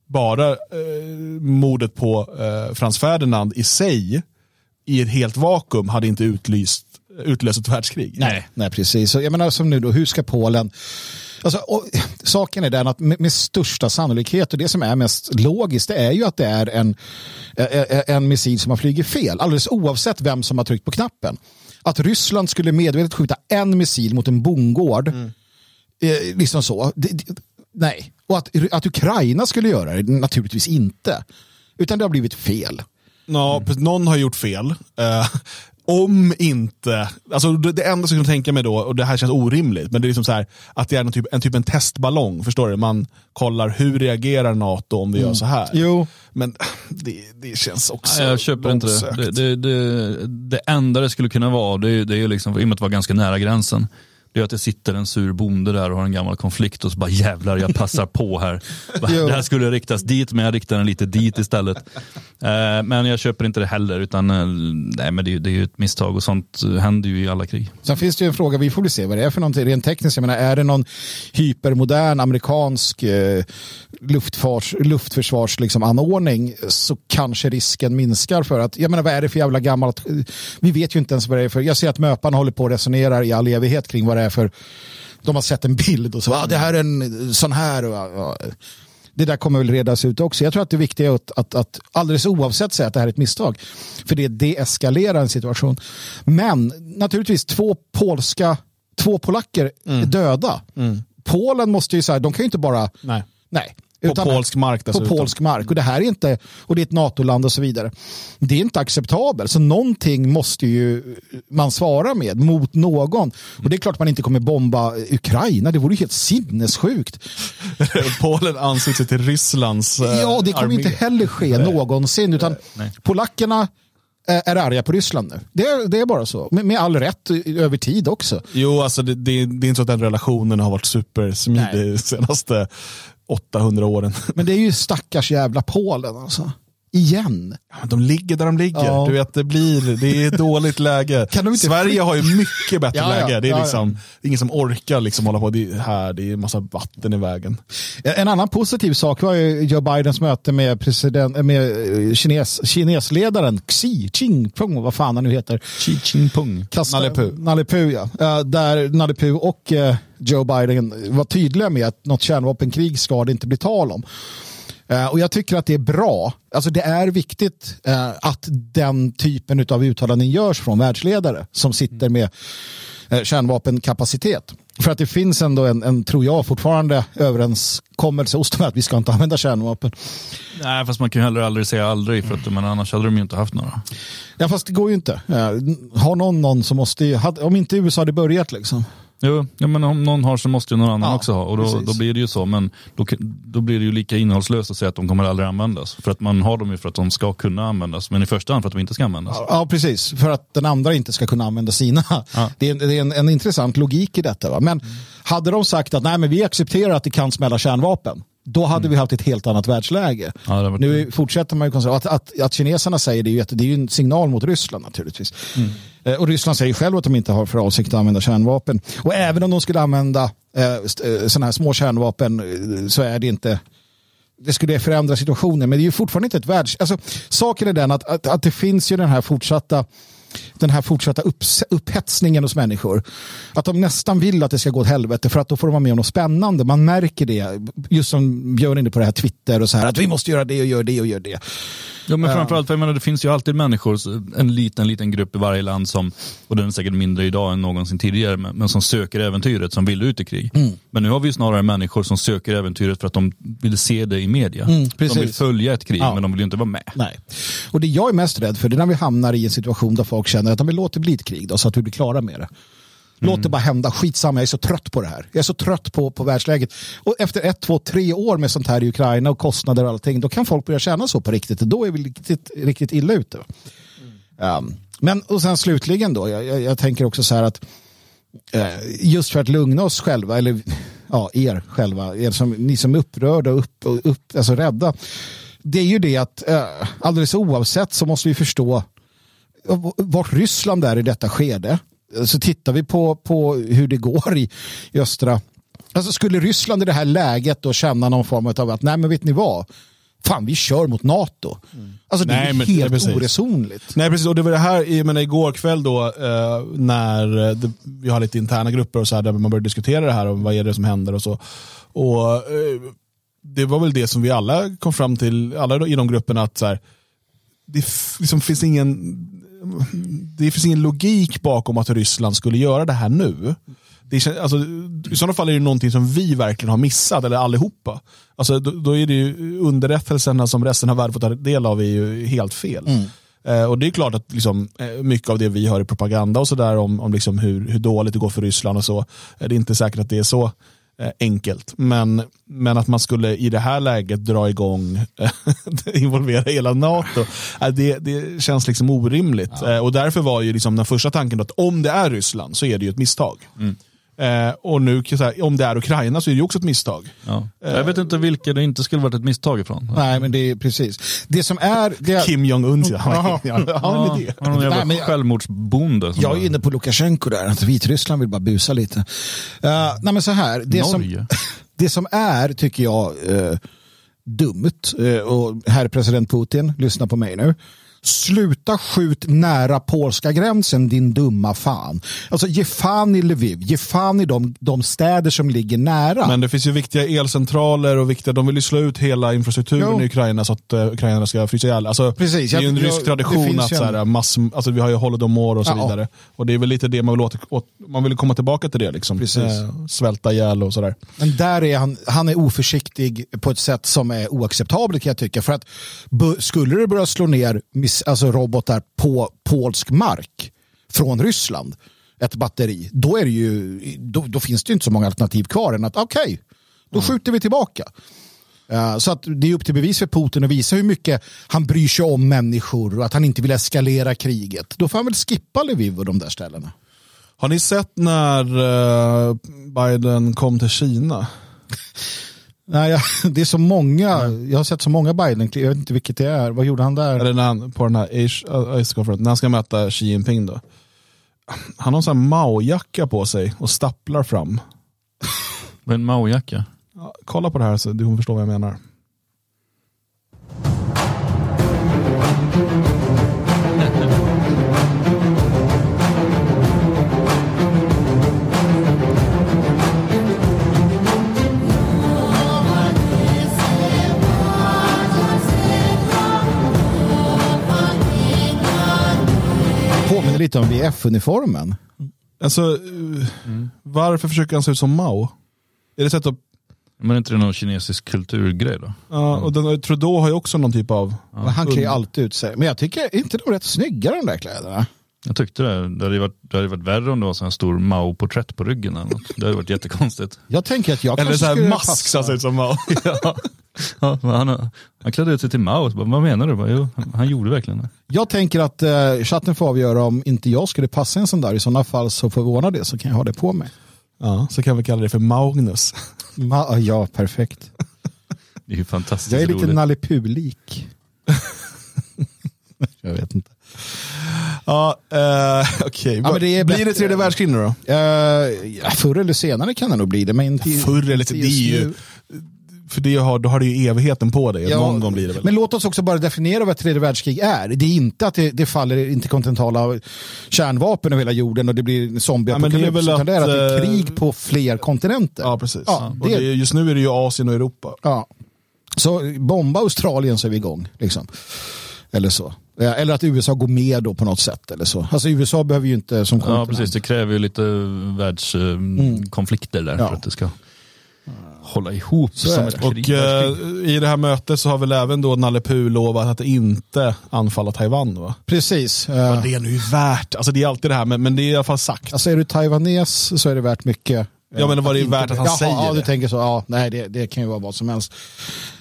bara eh, mordet på eh, Frans Ferdinand i sig, i ett helt vakuum, hade inte utlyst, utlöst ett världskrig.
Nej, nej precis. Så jag menar som nu då, hur ska Polen Alltså, och, saken är den att med, med, största sannolikhet och det som är mest logiskt det är ju att det är en, en missil som har flugit fel. Alldeles oavsett vem som har tryckt på knappen att Ryssland skulle medvetet skjuta en missil mot en bondgård. Mm. Eh, liksom så. Det, det, nej. Och att, att Ukraina skulle göra det, naturligtvis inte. Utan det har blivit fel.
Ja, mm. någon har gjort fel. Uh, om inte, alltså det, det enda som jag kan tänka mig då, och det här känns orimligt, men det är liksom så här, att det är en typ, en typ en testballong, förstår du? Man kollar hur reagerar NATO om vi mm. gör så här.
Jo.
Men det, det känns också
Nej, Jag köper inte det. Det, det. det, enda det skulle kunna vara, det, det är liksom, i och med att vara ganska nära gränsen, det är att det sitter en sur bonde där och har en gammal konflikt och så bara jävlar jag passar på här. det här skulle riktas dit men jag riktar den lite dit istället. Eh, men jag köper inte det heller utan eh, nej, men det, det är ju ett misstag och sånt händer ju i alla krig.
Sen finns det ju en fråga, vi får väl se vad det är för någonting rent tekniskt. Jag menar, är det någon hypermodern amerikansk eh, luftfars, luftförsvars liksom, anordning så kanske risken minskar för att, jag menar vad är det för jävla gammalt, vi vet ju inte ens vad det är för, jag ser att möparna håller på och resonerar i all evighet kring vad det är för, de har sett en bild och så, ah, det här är en sån här. Och, och, det där kommer väl redas ut också. Jag tror att det viktiga är att, att, att alldeles oavsett säga att det här är ett misstag. För det deeskalerar en situation. Men naturligtvis två polska, två polacker mm. döda. Mm. Polen måste ju säga, de kan ju inte bara,
nej,
nej
på polsk mark
dessutom. På polsk mark. Och det här är inte, och det är ett NATO-land och så vidare. Det är inte acceptabelt. Så någonting måste ju man svara med mot någon. Och det är klart man inte kommer bomba Ukraina. Det vore ju helt sinnessjukt.
Polen ansluter sig till Rysslands
eh, Ja, det kommer armé. inte heller ske Nej. någonsin. Utan Nej. polackerna är arga på Ryssland nu. Det är, det är bara så. Med, med all rätt över tid också.
Jo, alltså det, det, det är inte så att den relationen har varit supersmidig senaste 800 åren.
Men det är ju stackars jävla Polen alltså. Igen.
de ligger där de ligger. Ja. Du vet, det, blir, det är ett dåligt läge. Sverige har ju mycket bättre ja, läge. Det är liksom, ingen som orkar liksom hålla på. Det är, här, det är en massa vatten i vägen.
En annan positiv sak var ju Joe Bidens möte med, president, med eh, kines, kinesledaren Xi Jinping, vad fan han nu heter.
Xi Jinping.
Nalle Puh. Ja. Där Nalle Puh och eh, Joe Biden var tydliga med att något kärnvapenkrig ska det inte bli tal om. Uh, och jag tycker att det är bra. Alltså det är viktigt uh, att den typen av uttalanden görs från världsledare som sitter med uh, kärnvapenkapacitet. För att det finns ändå en, en, tror jag, fortfarande överenskommelse hos dem att vi ska inte använda kärnvapen.
Nej, fast man kan ju heller aldrig säga aldrig, för att men annars hade de ju inte haft några.
Ja, fast det går ju inte. Har någon någon så måste ju, om inte USA hade börjat liksom.
Jo, ja, men om någon har så måste ju någon annan ja, också ha. Och då, då, blir det ju så. Men då, då blir det ju lika innehållslöst att säga att de kommer aldrig användas. För att man har dem ju för att de ska kunna användas. Men i första hand för att de inte ska användas.
Ja, precis. För att den andra inte ska kunna använda sina. Ja. Det är, det är en, en, intressant logik i detta. Va? Men mm. hade de sagt att nej, men vi accepterar att det kan smälla kärnvapen. Då hade mm. vi haft ett helt annat världsläge. Ja, nu fortsätter man ju konstatera att, att, att kineserna säger det, är ju, det är ju en signal mot Ryssland naturligtvis. Mm. Eh, och Ryssland säger själv att de inte har för avsikt att använda kärnvapen. Och även om de skulle använda eh, eh, sådana här små kärnvapen så är det inte det skulle förändra situationen, men det är ju fortfarande inte ett världs... Alltså, saken är den att, att, att det finns ju den här fortsatta den här fortsatta upps- upphetsningen hos människor. Att de nästan vill att det ska gå åt helvete för att då får de vara med om något spännande. Man märker det, just som Björn inne på det här Twitter och så här, att vi måste göra det och göra det och göra det.
Ja, men framförallt, för jag menar, det finns ju alltid människor, en liten, liten grupp i varje land som, och den är säkert mindre idag än någonsin tidigare, men, men som söker äventyret, som vill ut i krig.
Mm.
Men nu har vi ju snarare människor som söker äventyret för att de vill se det i media.
Mm,
de vill följa ett krig,
Ja.
men de vill ju inte vara med.
Nej. Och det jag är mest rädd för det är när vi hamnar i en situation där folk känner att de vill låta bli ett krig då, så att vi blir klara med det. Låt det bara hända, skitsamma, jag är så trött på det här. Jag är så trött på, på världsläget. Och efter ett, två, tre år med sånt här i Ukraina och kostnader och allting, då kan folk börja känna så på riktigt. Då är vi riktigt, riktigt illa ute. Um, men och sen slutligen då, jag, jag, jag tänker också så här att eh, just för att lugna oss själva, eller ja, er själva, er som, ni som är upprörda och upp, och upp, alltså rädda. Det är ju det att eh, alldeles oavsett så måste vi förstå vart Ryssland är i detta skede. Så tittar vi på, på hur det går i, i östra... Alltså skulle Ryssland i det här läget då känna någon form av att nej men vet ni vad? Fan vi kör mot NATO. Alltså det
Nej,
är
men-
helt
precis.
oresonligt.
Nej precis, och det var det här, jag menar, igår kväll då eh, när eh, det, vi har lite interna grupper och så här, där man börjar diskutera det här och vad är det som händer och så. Och eh, Det var väl det som vi alla kom fram till, alla i de grupperna, att så här, det liksom finns ingen det finns ingen logik bakom att Ryssland skulle göra det här nu. Det kän- alltså, I sådana fall är det någonting som vi verkligen har missat, eller allihopa. Alltså, då, då är det ju underrättelserna som resten av världen får ta del av är ju helt fel. Eh, och det är klart att liksom, eh, mycket av det vi hör i propaganda och sådär om, om liksom hur, hur dåligt det går för Ryssland och så, eh, det är inte säkert att det är så enkelt. Men, men att man skulle i det här läget dra igång, eh, involvera hela NATO, eh, det, det känns liksom orimligt. Eh, och därför var ju liksom den första tanken att om det är Ryssland så är det ju ett misstag. Eh, och nu, så här, om det är Ukraina så är det ju också ett misstag.
Ja. Jag vet inte vilka det inte skulle varit ett misstag ifrån.
Nej men det är precis. Det som är... Det är
Kim Jong-Un, ja. Ja. Ni det?
Någon jävla
Nej, men jag-
självmordsbonde. som
Jag är inne på Lukasjenko där, att Vitryssland vill bara busa lite. Uh, nej men så här, det som,
Norge.
det som är, tycker jag, uh, dumt, uh, och herr president Putin, lyssna på mig nu. Sluta skjut nära polska gränsen din dumma fan. Alltså ge fan i Lviv, ge fan i de, de städer som ligger nära.
Men det finns ju viktiga elcentraler och viktiga, de vill ju slå ut hela infrastrukturen
Jo.
i Ukraina så att uh, ukrainarna ska frysa ihjäl. Alltså,
Precis,
det är ju en
jag-
rysk tradition att så här, mass, alltså, vi har ju holodomor och så
Ja.
vidare. Och det är väl lite det man vill, åter, åt, man vill komma tillbaka till det. Liksom.
Precis.
Eh, svälta ihjäl och sådär.
Men där är han, han är oförsiktig på ett sätt som är oacceptabelt kan jag tycka. För att skulle det börja slå ner alltså robotar på polsk mark från Ryssland, ett batteri, då, är det ju, då, då finns det ju inte så många alternativ kvar än att okej, då skjuter vi tillbaka. Eh, Så att det är upp till bevis för Putin att visa hur mycket han bryr sig om människor och att han inte vill eskalera kriget. Då får han väl skippa Lviv och de där ställena.
Har ni sett när eh, Biden kom till Kina?
Nej, jag, det är så många. Jag har sett så många biden Jag vet inte vilket det är. Vad gjorde han där?
Eller när han, på den här Asia Conference, när han ska möta Xi Jinping då. Han har en sån här Mao-jacka på sig och stapplar fram.
Med en Mao-jacka.
Ja, kolla på det här så du kommer förstå vad jag menar.
Lite om VF-uniformen.
Alltså, eh, varför försöker han se ut som Mao? Är det sätt att,
Men är inte det någon kinesisk kulturgrej då?
ja, och den, Trudeau har ju också någon typ av...
Men han klär ju alltid ut sig. Men jag tycker inte de rätt snygga de där kläderna.
Jag tyckte det. Det hade ju varit, det hade varit värre om det var så här stor Mao-porträtt på ryggen eller något. Det hade varit jättekonstigt.
Jag tänker att jag
Eller så här mask han ser ut som Mao.
ja. Ja, han, han klädde ut sig till Mao. Bara, Vad menar du? Bara, Jo, han, gjorde verkligen det.
Jag tänker att eh, chatten får avgöra om inte jag skulle passa en sån där. I sådana fall så får vi ordna det så kan jag ha det på mig.
Ja, så kan vi kalla det för Magnus.
Ma- ja, perfekt.
Det är ju fantastiskt
Jag är lite
roligt.
Nalle Puh-lik. jag vet inte.
Ja, eh, okej.
Ja, det är
Blir det tredje världskrig nu då?
Uh, ja, förr eller senare kan det nog bli det. Men till-
Förr eller till, det är ju... för det har, då har du ju evigheten på dig.
Ja,
Någon gång blir det väl.
Men låt oss också bara definiera vad tredje världskrig är. Det är inte att det, det faller interkontinentala kärnvapen över hela jorden och det blir
Ja,
zombieapokalyps.
men det är väl
utan det är att det är
att, eh,
krig på fler kontinenter.
ja, precis.
Ja,
Och
det-
det, just nu är det ju Asien och Europa.
Ja. Så bomba Australien så är vi igång. Liksom. Eller så. Ja, Eller att USA går med då på något sätt. Eller så. Alltså USA behöver ju inte som
Ja,
kontinent.
precis. Det kräver ju lite världskonflikter där
Ja.
för att det ska hålla ihop
Så
som ett krig.
Och eh, i det här mötet så har väl även då Nalle Puh lovat att inte anfalla Taiwan va?
Precis.
Vad
Uh,
det är nu värt. Alltså det är alltid det här, men, men det är i alla fall sagt.
alltså är du taiwanes så är det värt mycket.
Ja, men vad det
inte-
värt att han
Jaha,
säger
Ja, du
det.
tänker så. Ja, nej, det, det kan ju vara vad som helst.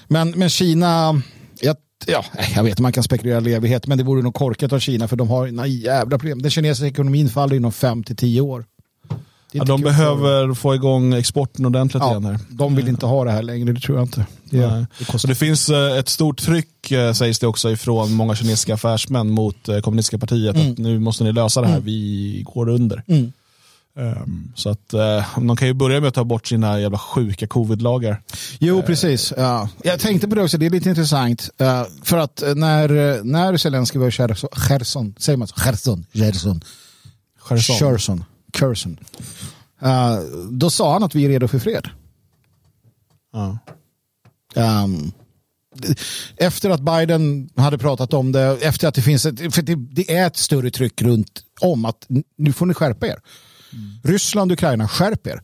Men, men Kina, jag, ja, jag vet man kan spekulera i evighet, men det vore nog korkat av Kina för de har några jävla problem. Den kinesiska ekonomin faller inom 5 till 10 år. Är
Ja, de behöver få igång exporten ordentligt
för-
igen här.
ja, De vill inte ha det här längre, det tror jag inte. Det,
Nej.
det
det finns eh, ett stort tryck, eh, sägs det också, ifrån många kinesiska affärsmän mot eh, kommunistiska partiet. Att nu måste ni lösa det här, vi går under.
Mm.
Ehm, Så att eh, de kan ju börja med att ta bort sina jävla sjuka covid-lagar.
Jo, precis. Ja. Jag tänkte på det också, det är lite intressant. eh, för att när, när Zelenskyj var i Cherson, säger man så? Cherson, Cherson,
Cherson.
Cherson, då sa han att vi är redo för fred. Um, efter att Biden hade pratat om det, efter att det finns ett, för det, det är ett större tryck runt om att nu får ni skärpa er. Ryssland, Ukraina, skärp er.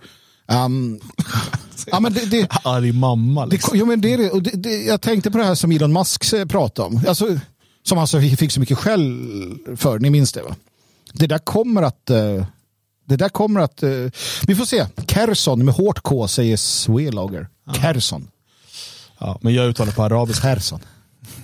Um, ja, men det, det,
Arg mamma
det,
liksom.
jo, men det, det, och det, det, jag tänkte på det här som Elon Musk eh, pratade om. Alltså, som alltså fick så mycket skäll för, ni minns det va? Det där kommer att... eh, Det där kommer att... eh, Vi får se. Kerson med hårt K säger Swelager. Kerson.
Ja, men jag uttalar på arabiska.
Kerson.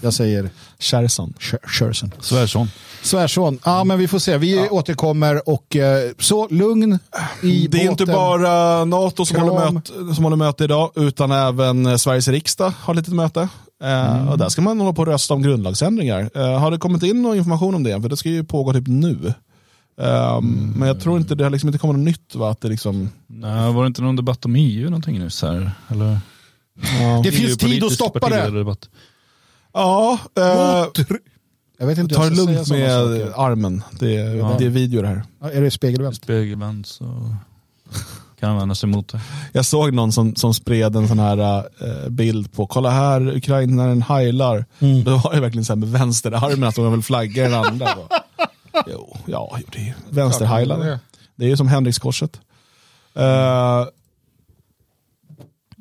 Jag säger. Cher- Cherson.
Svärson.
Svärson. Ja, men vi får se. Vi återkommer och eh, så lugn i
Det är inte
båten.
bara NATO som
Kram.
håller, möte, som håller möte idag, utan även eh, Sveriges riksdag har lite möte. Eh,
Mm.
och där ska man hålla på och rösta om grundlagsändringar. Eh, har det kommit in någon information om det? För det ska ju pågå typ nu. Ehm, Men jag tror inte det har liksom inte kommit något nytt. Va? Att det liksom,
Nej, var det inte någon debatt om EU någonting nyss här? Eller?
ja,
Det finns tid att stoppa det.
Ja eh,
Jag vet inte
ta det lugnt med armen. Det, är-
Ja.
det är video det här.
Ja, Är det spegelvänt?
Spegelvänd så kan användas emot det.
Jag såg någon som, som spred en sån här eh, bild på, kolla här, ukrainaren heilar.
Mm.
Då var det verkligen så här med vänsterarmen, att de vill flagga den andra. Jo, ja, det är vänsterheilare. Det är ju som Henrikskorset. Eh,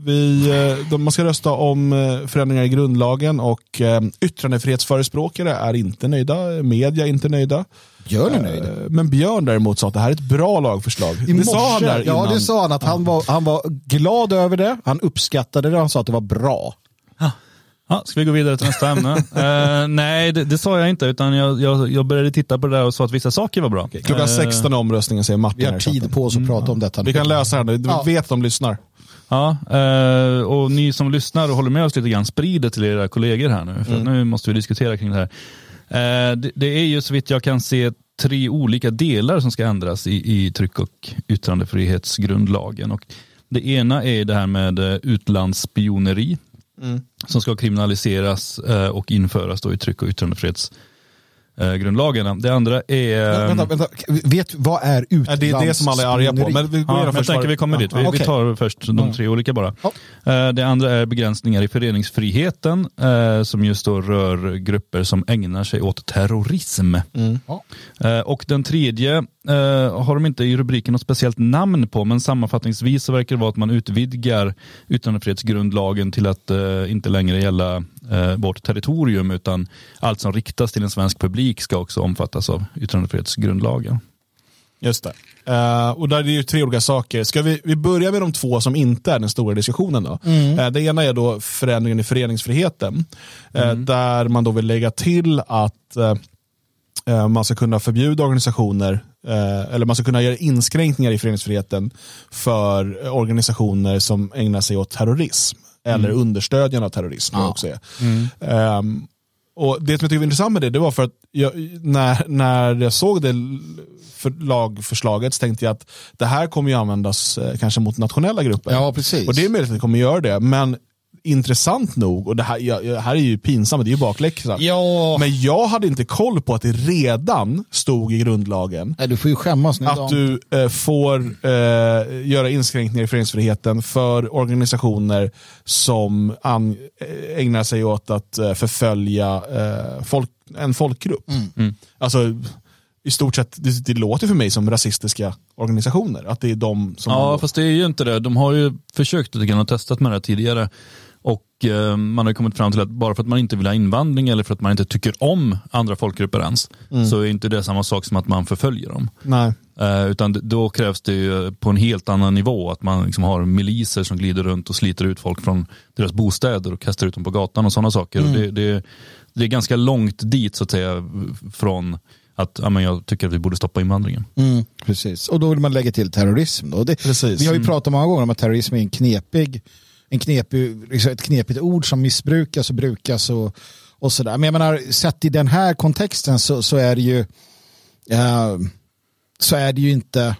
vi, eh, de, man ska rösta om eh, förändringar i grundlagen och eh, yttrandefrihetsförespråkare är inte nöjda, media är inte nöjda.
Björn är nöjd.
Men Björn däremot sa att det här är ett bra lagförslag.
I
det sa han
morse-
där
Ja,
innan.
det sa han. Att han, var, han var glad över det. Han uppskattade det. Han sa att det var bra.
Ja, ska vi gå vidare till nästa ämne? Eh, nej, det, det sa jag inte, utan jag, jag, jag började titta på det där och sa att vissa saker var bra.
Klockan
Eh,
16 är omröstningen säger Martin.
Vi har tid på oss att prata om detta.
Vi kan läsa här nu, vi
Ja.
vet att de lyssnar.
Ja, eh, och ni som lyssnar och håller med oss lite grann, sprid det till era kollegor här nu. För nu måste vi diskutera kring det här. Eh, det, det är ju så vitt jag kan se tre olika delar som ska ändras i, i tryck och yttrandefrihetsgrundlagen. Och det ena är det här med eh, utlandsspioneri som ska kriminaliseras och införas då i tryck och yttrandefrihetsgrundlagen. Det andra är...
vänta, vänta. Vet vad är
Ja, det är det som alla är arga på. Men vi går
Ja, men tänker vi kommer dit. Vi,
Ja,
vi tar först de tre olika bara.
Ja.
Eh, Det andra är begränsningar i föreningsfriheten eh, som just då rör grupper som ägnar sig åt terrorism.
Ja.
Eh, Och den tredje eh, har de inte i rubriken något speciellt namn på men sammanfattningsvis så verkar det vara att man utvidgar yttrandefrihetsgrundlagen till att eh, inte längre gälla eh, vårt territorium utan allt som riktas till en svensk publik ska också omfattas av yttrandefrihetsgrundlagen.
Just det. Eh, och där är det ju tre olika saker. Ska vi, vi börja med de två som inte är den stora diskussionen. Då. Eh, det ena är då förändringen i föreningsfriheten. eh, Där man då vill lägga till att man ska kunna förbjuda organisationer eller man ska kunna göra inskränkningar i föreningsfriheten för eh, organisationer som ägnar sig åt terrorism eller understödjande av terrorism. Ja. Också är. Ehm, och Det som jag tyckte var intressant med det, det var för att jag, när, när jag såg det för lagförslaget så tänkte jag att det här kommer ju användas eh, kanske mot nationella grupper.
Ja, precis.
Och det är möjligt att det kommer göra det, men intressant nog, och det här, jag, jag- här är ju pinsamt, det är ju bakläxa.
Ja.
Men jag hade inte koll på att det redan stod i grundlagen
Nej, du får ju skämmas nu.
att
Dan.
du eh, får eh, göra inskränkningar i föreningsfriheten för organisationer som an, eh, ägnar sig åt att eh, förfölja eh, folk, en folkgrupp. Alltså, i stort sett, det, det låter för mig som rasistiska organisationer. Att det är de som...
Ja, fast det är ju inte det. De har ju försökt lite grann och testat med det här tidigare. Och eh, man har kommit fram till att bara för att man inte vill ha invandring eller för att man inte tycker om andra folkgrupper ens, så är inte det samma sak som att man förföljer dem.
Nej.
Eh, utan då krävs det ju på en helt annan nivå att man liksom har miliser som glider runt och sliter ut folk från deras bostäder och kastar ut dem på gatan och sådana saker. Och det, det, det är ganska långt dit så att säga från att ja, men jag tycker att vi borde stoppa invandringen.
Mm, precis, och då vill man lägga till terrorism. Då. Det,
Precis.
Vi har ju pratat många gånger om att terrorism är en knepig, en knepig, liksom ett knepigt ord som missbrukas och brukas och, och sådär. Men jag menar, sett i den här kontexten så, så är det ju eh, så är det ju inte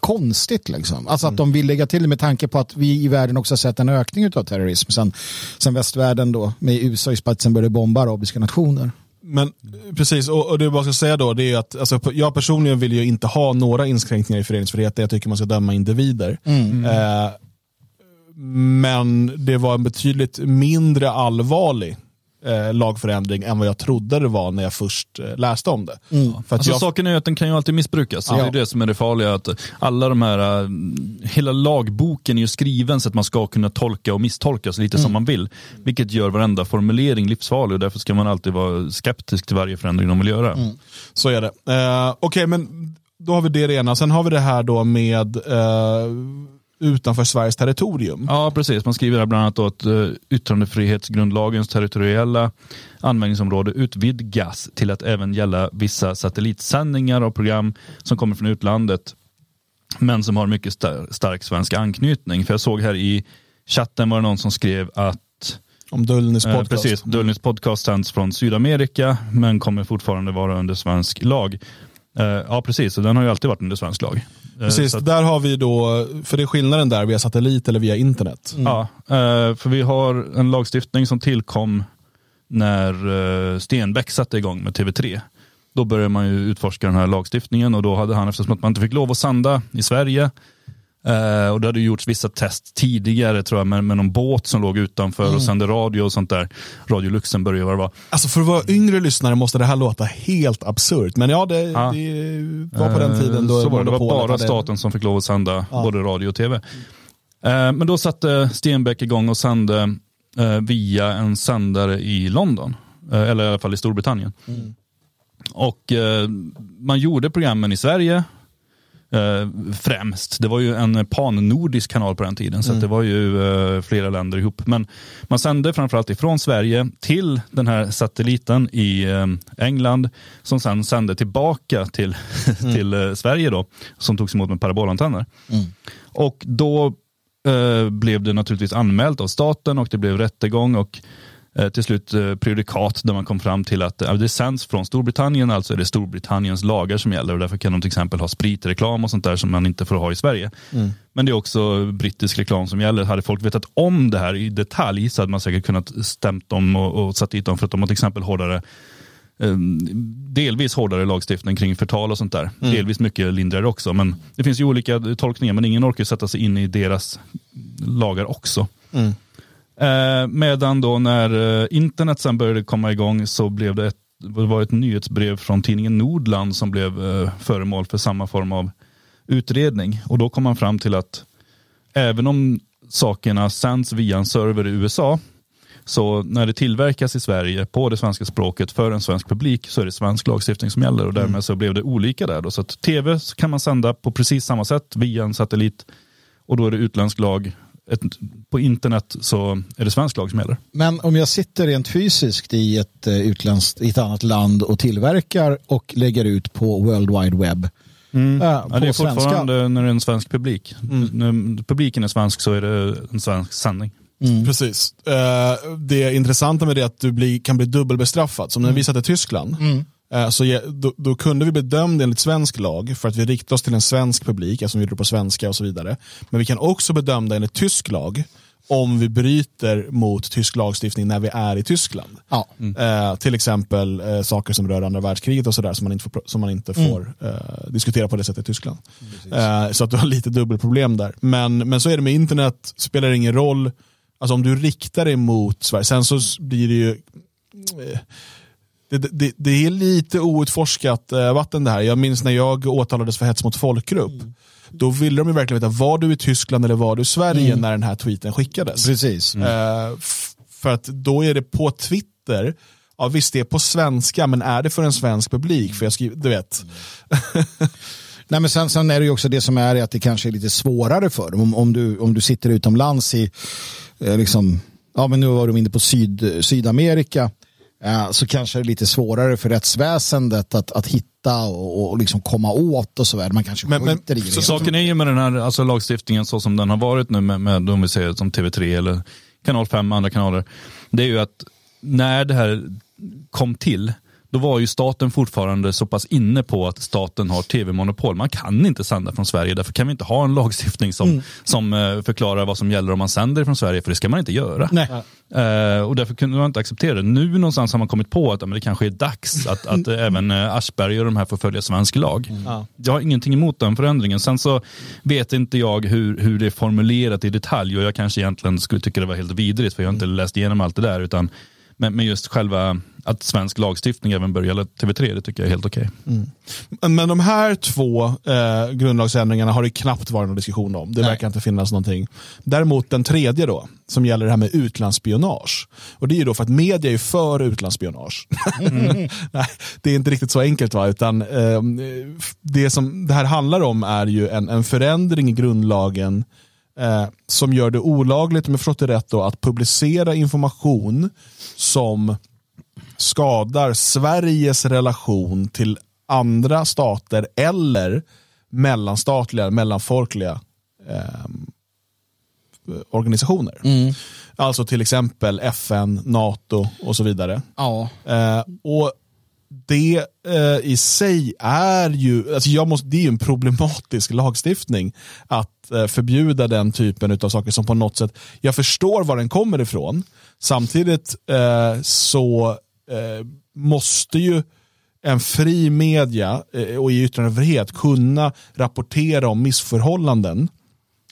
konstigt liksom. Alltså att de vill lägga till med tanke på att vi i världen också har sett en ökning av terrorism sen, sen västvärlden då med USA i spetsen började bomba arabiska nationer.
Men precis, och, och det jag bara ska säga då, det är att alltså, jag personligen vill ju inte ha några inskränkningar i föreningsfriheten. Jag tycker man ska döma individer. Eh, men det var en betydligt mindre allvarlig eh, lagförändring än vad jag trodde det var när jag först eh, läste om det. För att
Alltså,
jag,
Saken är att den kan ju alltid missbrukas. Det är det som är det farliga. Att alla de här, äh, hela lagboken är ju skriven så att man ska kunna tolka och misstolkas lite som man vill. Vilket gör varenda formulering livsfarlig och därför ska man alltid vara skeptisk till varje förändring de vill göra.
Så är det. Eh, Okej, men då har vi det ena. Sen har vi det här då med eh, utanför Sveriges territorium.
Ja, precis. Man skriver här bland annat att uh, yttrandefrihetsgrundlagens territoriella användningsområde utvidgas till att även gälla vissa satellitsändningar av program som kommer från utlandet men som har mycket star- stark svensk anknytning. För jag såg här i chatten var det någon som skrev att
Om Dullnys
Eh,
podcast.
precis, Dullnys podcast sänds från Sydamerika men kommer fortfarande vara under svensk lag. Eh, ja precis, och den har ju alltid varit under svensk lag. Eh,
Precis,
att-
där har vi då, för det är skillnaden där via satellit eller via internet.
Ja, eh, för vi har en lagstiftning som tillkom när Stenbeck satte igång med TV3. Då började man ju utforska den här lagstiftningen och då hade han, eftersom att man inte fick lov att sända i Sverige, eh, och det hade gjorts vissa test tidigare tror jag med, med någon båt som låg utanför och sände radio och sånt där. Radio Luxemburg vad det var.
Alltså för att vara yngre lyssnare måste det här låta helt absurt. Men ja, det,
Ja.
det var på den tiden då
Eh, så var det, det var bara
hade-
staten som fick lov att sända både radio och tv. Eh, Men då satte Stenbeck igång och sände eh, via en sändare i London. Eh, Eller i alla fall i Storbritannien. Och eh, man gjorde programmen i Sverige eh, främst. Det var ju en pan-nordisk kanal på den tiden, så att det var ju eh, flera länder ihop. Men man sände framförallt ifrån Sverige till den här satelliten i eh, England, som sen sände tillbaka till, till eh, Sverige då, som togs emot med parabolantenner. Och då eh, blev det naturligtvis anmält av staten och det blev rättegång och till slut eh, prejudikat där man kom fram till att eh, det sänds från Storbritannien, alltså är det Storbritanniens lagar som gäller och därför kan de till exempel ha spritreklam och sånt där som man inte får ha i Sverige. Men det är också brittisk reklam som gäller. Hade folk vetat om det här i detalj så hade man säkert kunnat stämt dem och, och satt dit dem för att de har till exempel hårdare eh, delvis hårdare lagstiftning kring förtal och sånt där. Delvis mycket lindrigare också. Men det finns ju olika tolkningar men ingen orkar sätta sig in i deras lagar också. Eh, medan då när eh, internet sen började komma igång så blev det ett, det var ett nyhetsbrev från tidningen Nordland som blev eh, föremål för samma form av utredning. Och då kom man fram till att även om sakerna sänds via en server i USA så när det tillverkas i Sverige på det svenska språket för en svensk publik så är det svensk lagstiftning som gäller och därmed så blev det olika där. Då. Så att tv kan man sända på precis samma sätt via en satellit och då är det utländsk lag. Ett, på internet så är det svensk lag som gäller.
Men om jag sitter rent fysiskt i ett eh, utländskt, i ett annat land och tillverkar och lägger ut på World Wide Web. på
Mm. Ja, det är
svenska.
fortfarande när det är en svensk publik. När publiken är svensk så är det en svensk sändning.
Precis. Eh, det intressanta med det är att du kan bli dubbelbestraffad. Som när vi satt i Tyskland. eh, Så ge- då, då kunde vi bli dömda enligt svensk lag för att vi riktar oss till en svensk publik, eftersom vi gjorde det på svenska och så vidare. Men vi kan också bli dömda enligt tysk lag om vi bryter mot tysk lagstiftning när vi är i Tyskland.
Ja.
Eh, till exempel eh, saker som rör andra världskriget och sådär som man inte får, som man inte får eh, diskutera på det sättet i Tyskland. Eh, så att du har lite dubbelproblem där. Men, men så är det med internet, spelar det ingen roll. Alltså om du riktar dig mot Sverige, sen så blir det ju eh, det, det, det är lite outforskat eh, vatten det här. Jag minns när jag åtalades för hets mot folkgrupp. Då ville de ju verkligen veta, var du i Tyskland eller var du i Sverige när den här tweeten skickades?
Precis.
Eh, f- för att då är det på Twitter, ja visst det är på svenska, men är det för en svensk publik? För jag skriver, du vet.
Nej, men sen, sen är det ju också det som är att det kanske är lite svårare för dem. Om, om, du, om du sitter utomlands i, eh, liksom, ja men nu var de inne på Syd, Sydamerika, eh, så kanske det är lite svårare för rättsväsendet att, att hitta och, och liksom komma åt och så vidare. Man kanske
Men- men-
i det.
Så saken är ju med den här alltså, lagstiftningen så som den har varit nu med, med om vi säger som TV3 eller kanal 5 andra kanaler. Det är ju att när det här kom till då var ju staten fortfarande så pass inne på att staten har tv-monopol. Man kan inte sända från Sverige, därför kan vi inte ha en lagstiftning som, som eh, förklarar vad som gäller om man sänder från Sverige, för det ska man inte göra.
Nej.
Eh, och därför kunde man inte acceptera det. Nu någonstans har man kommit på att ja, det kanske är dags att, att även eh, Aschberg och de här får följa svensk lag.
Ja.
Jag har ingenting emot den förändringen. Sen så vet inte jag hur, hur det är formulerat i detalj och jag kanske egentligen skulle tycka det var helt vidrigt för jag har inte läst igenom allt det där. Utan, men, men just själva att svensk lagstiftning även bör gälla TV3, det tycker jag är helt okej.
Men de här två eh, grundlagsändringarna har det knappt varit någon diskussion om. Det
Nej.
verkar inte finnas någonting. Däremot den tredje då, som gäller det här med utlandsspionage. Och det är ju då för att media är för utlandsspionage. Nej, det är inte riktigt så enkelt va, utan eh, det som det här handlar om är ju en, en förändring i grundlagen eh, som gör det olagligt, om jag förstått det rätt, då, att publicera information som skadar Sveriges relation till andra stater eller mellanstatliga, mellanfolkliga eh, organisationer. Alltså till exempel FN, NATO och så vidare.
Ja.
Eh, och det eh, i sig är ju, alltså jag måste, det är ju en problematisk lagstiftning att förbjuda den typen av saker som på något sätt, jag förstår var den kommer ifrån. Samtidigt eh, så eh, måste ju en fri media eh, och i yttrandefrihet kunna rapportera om missförhållanden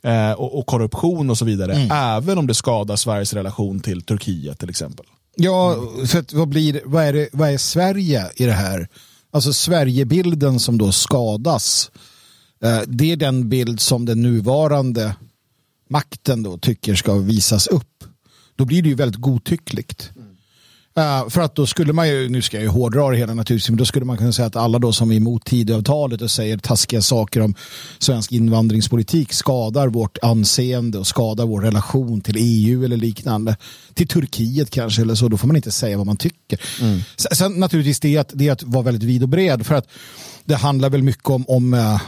eh, och, och korruption och så vidare, även om det skadar Sveriges relation till Turkiet till exempel.
Ja, för att vad, blir, vad, är det, vad är Sverige i det här? Alltså Sverigebilden som då skadas. Eh, Det är den bild som den nuvarande makten då tycker ska visas upp. Då blir det ju väldigt godtyckligt. Eh, för att då skulle man ju, nu ska jag ju hårdra det hela naturligtvis, men då skulle man kunna säga att alla då som är emot Tidöavtalet och säger taskiga saker om svensk invandringspolitik skadar vårt anseende och skadar vår relation till EU eller liknande. Till Turkiet kanske eller så, då får man inte säga vad man tycker. Sen, sen naturligtvis det är, att, det är att vara väldigt vid och bred för att det handlar väl mycket om, om eh,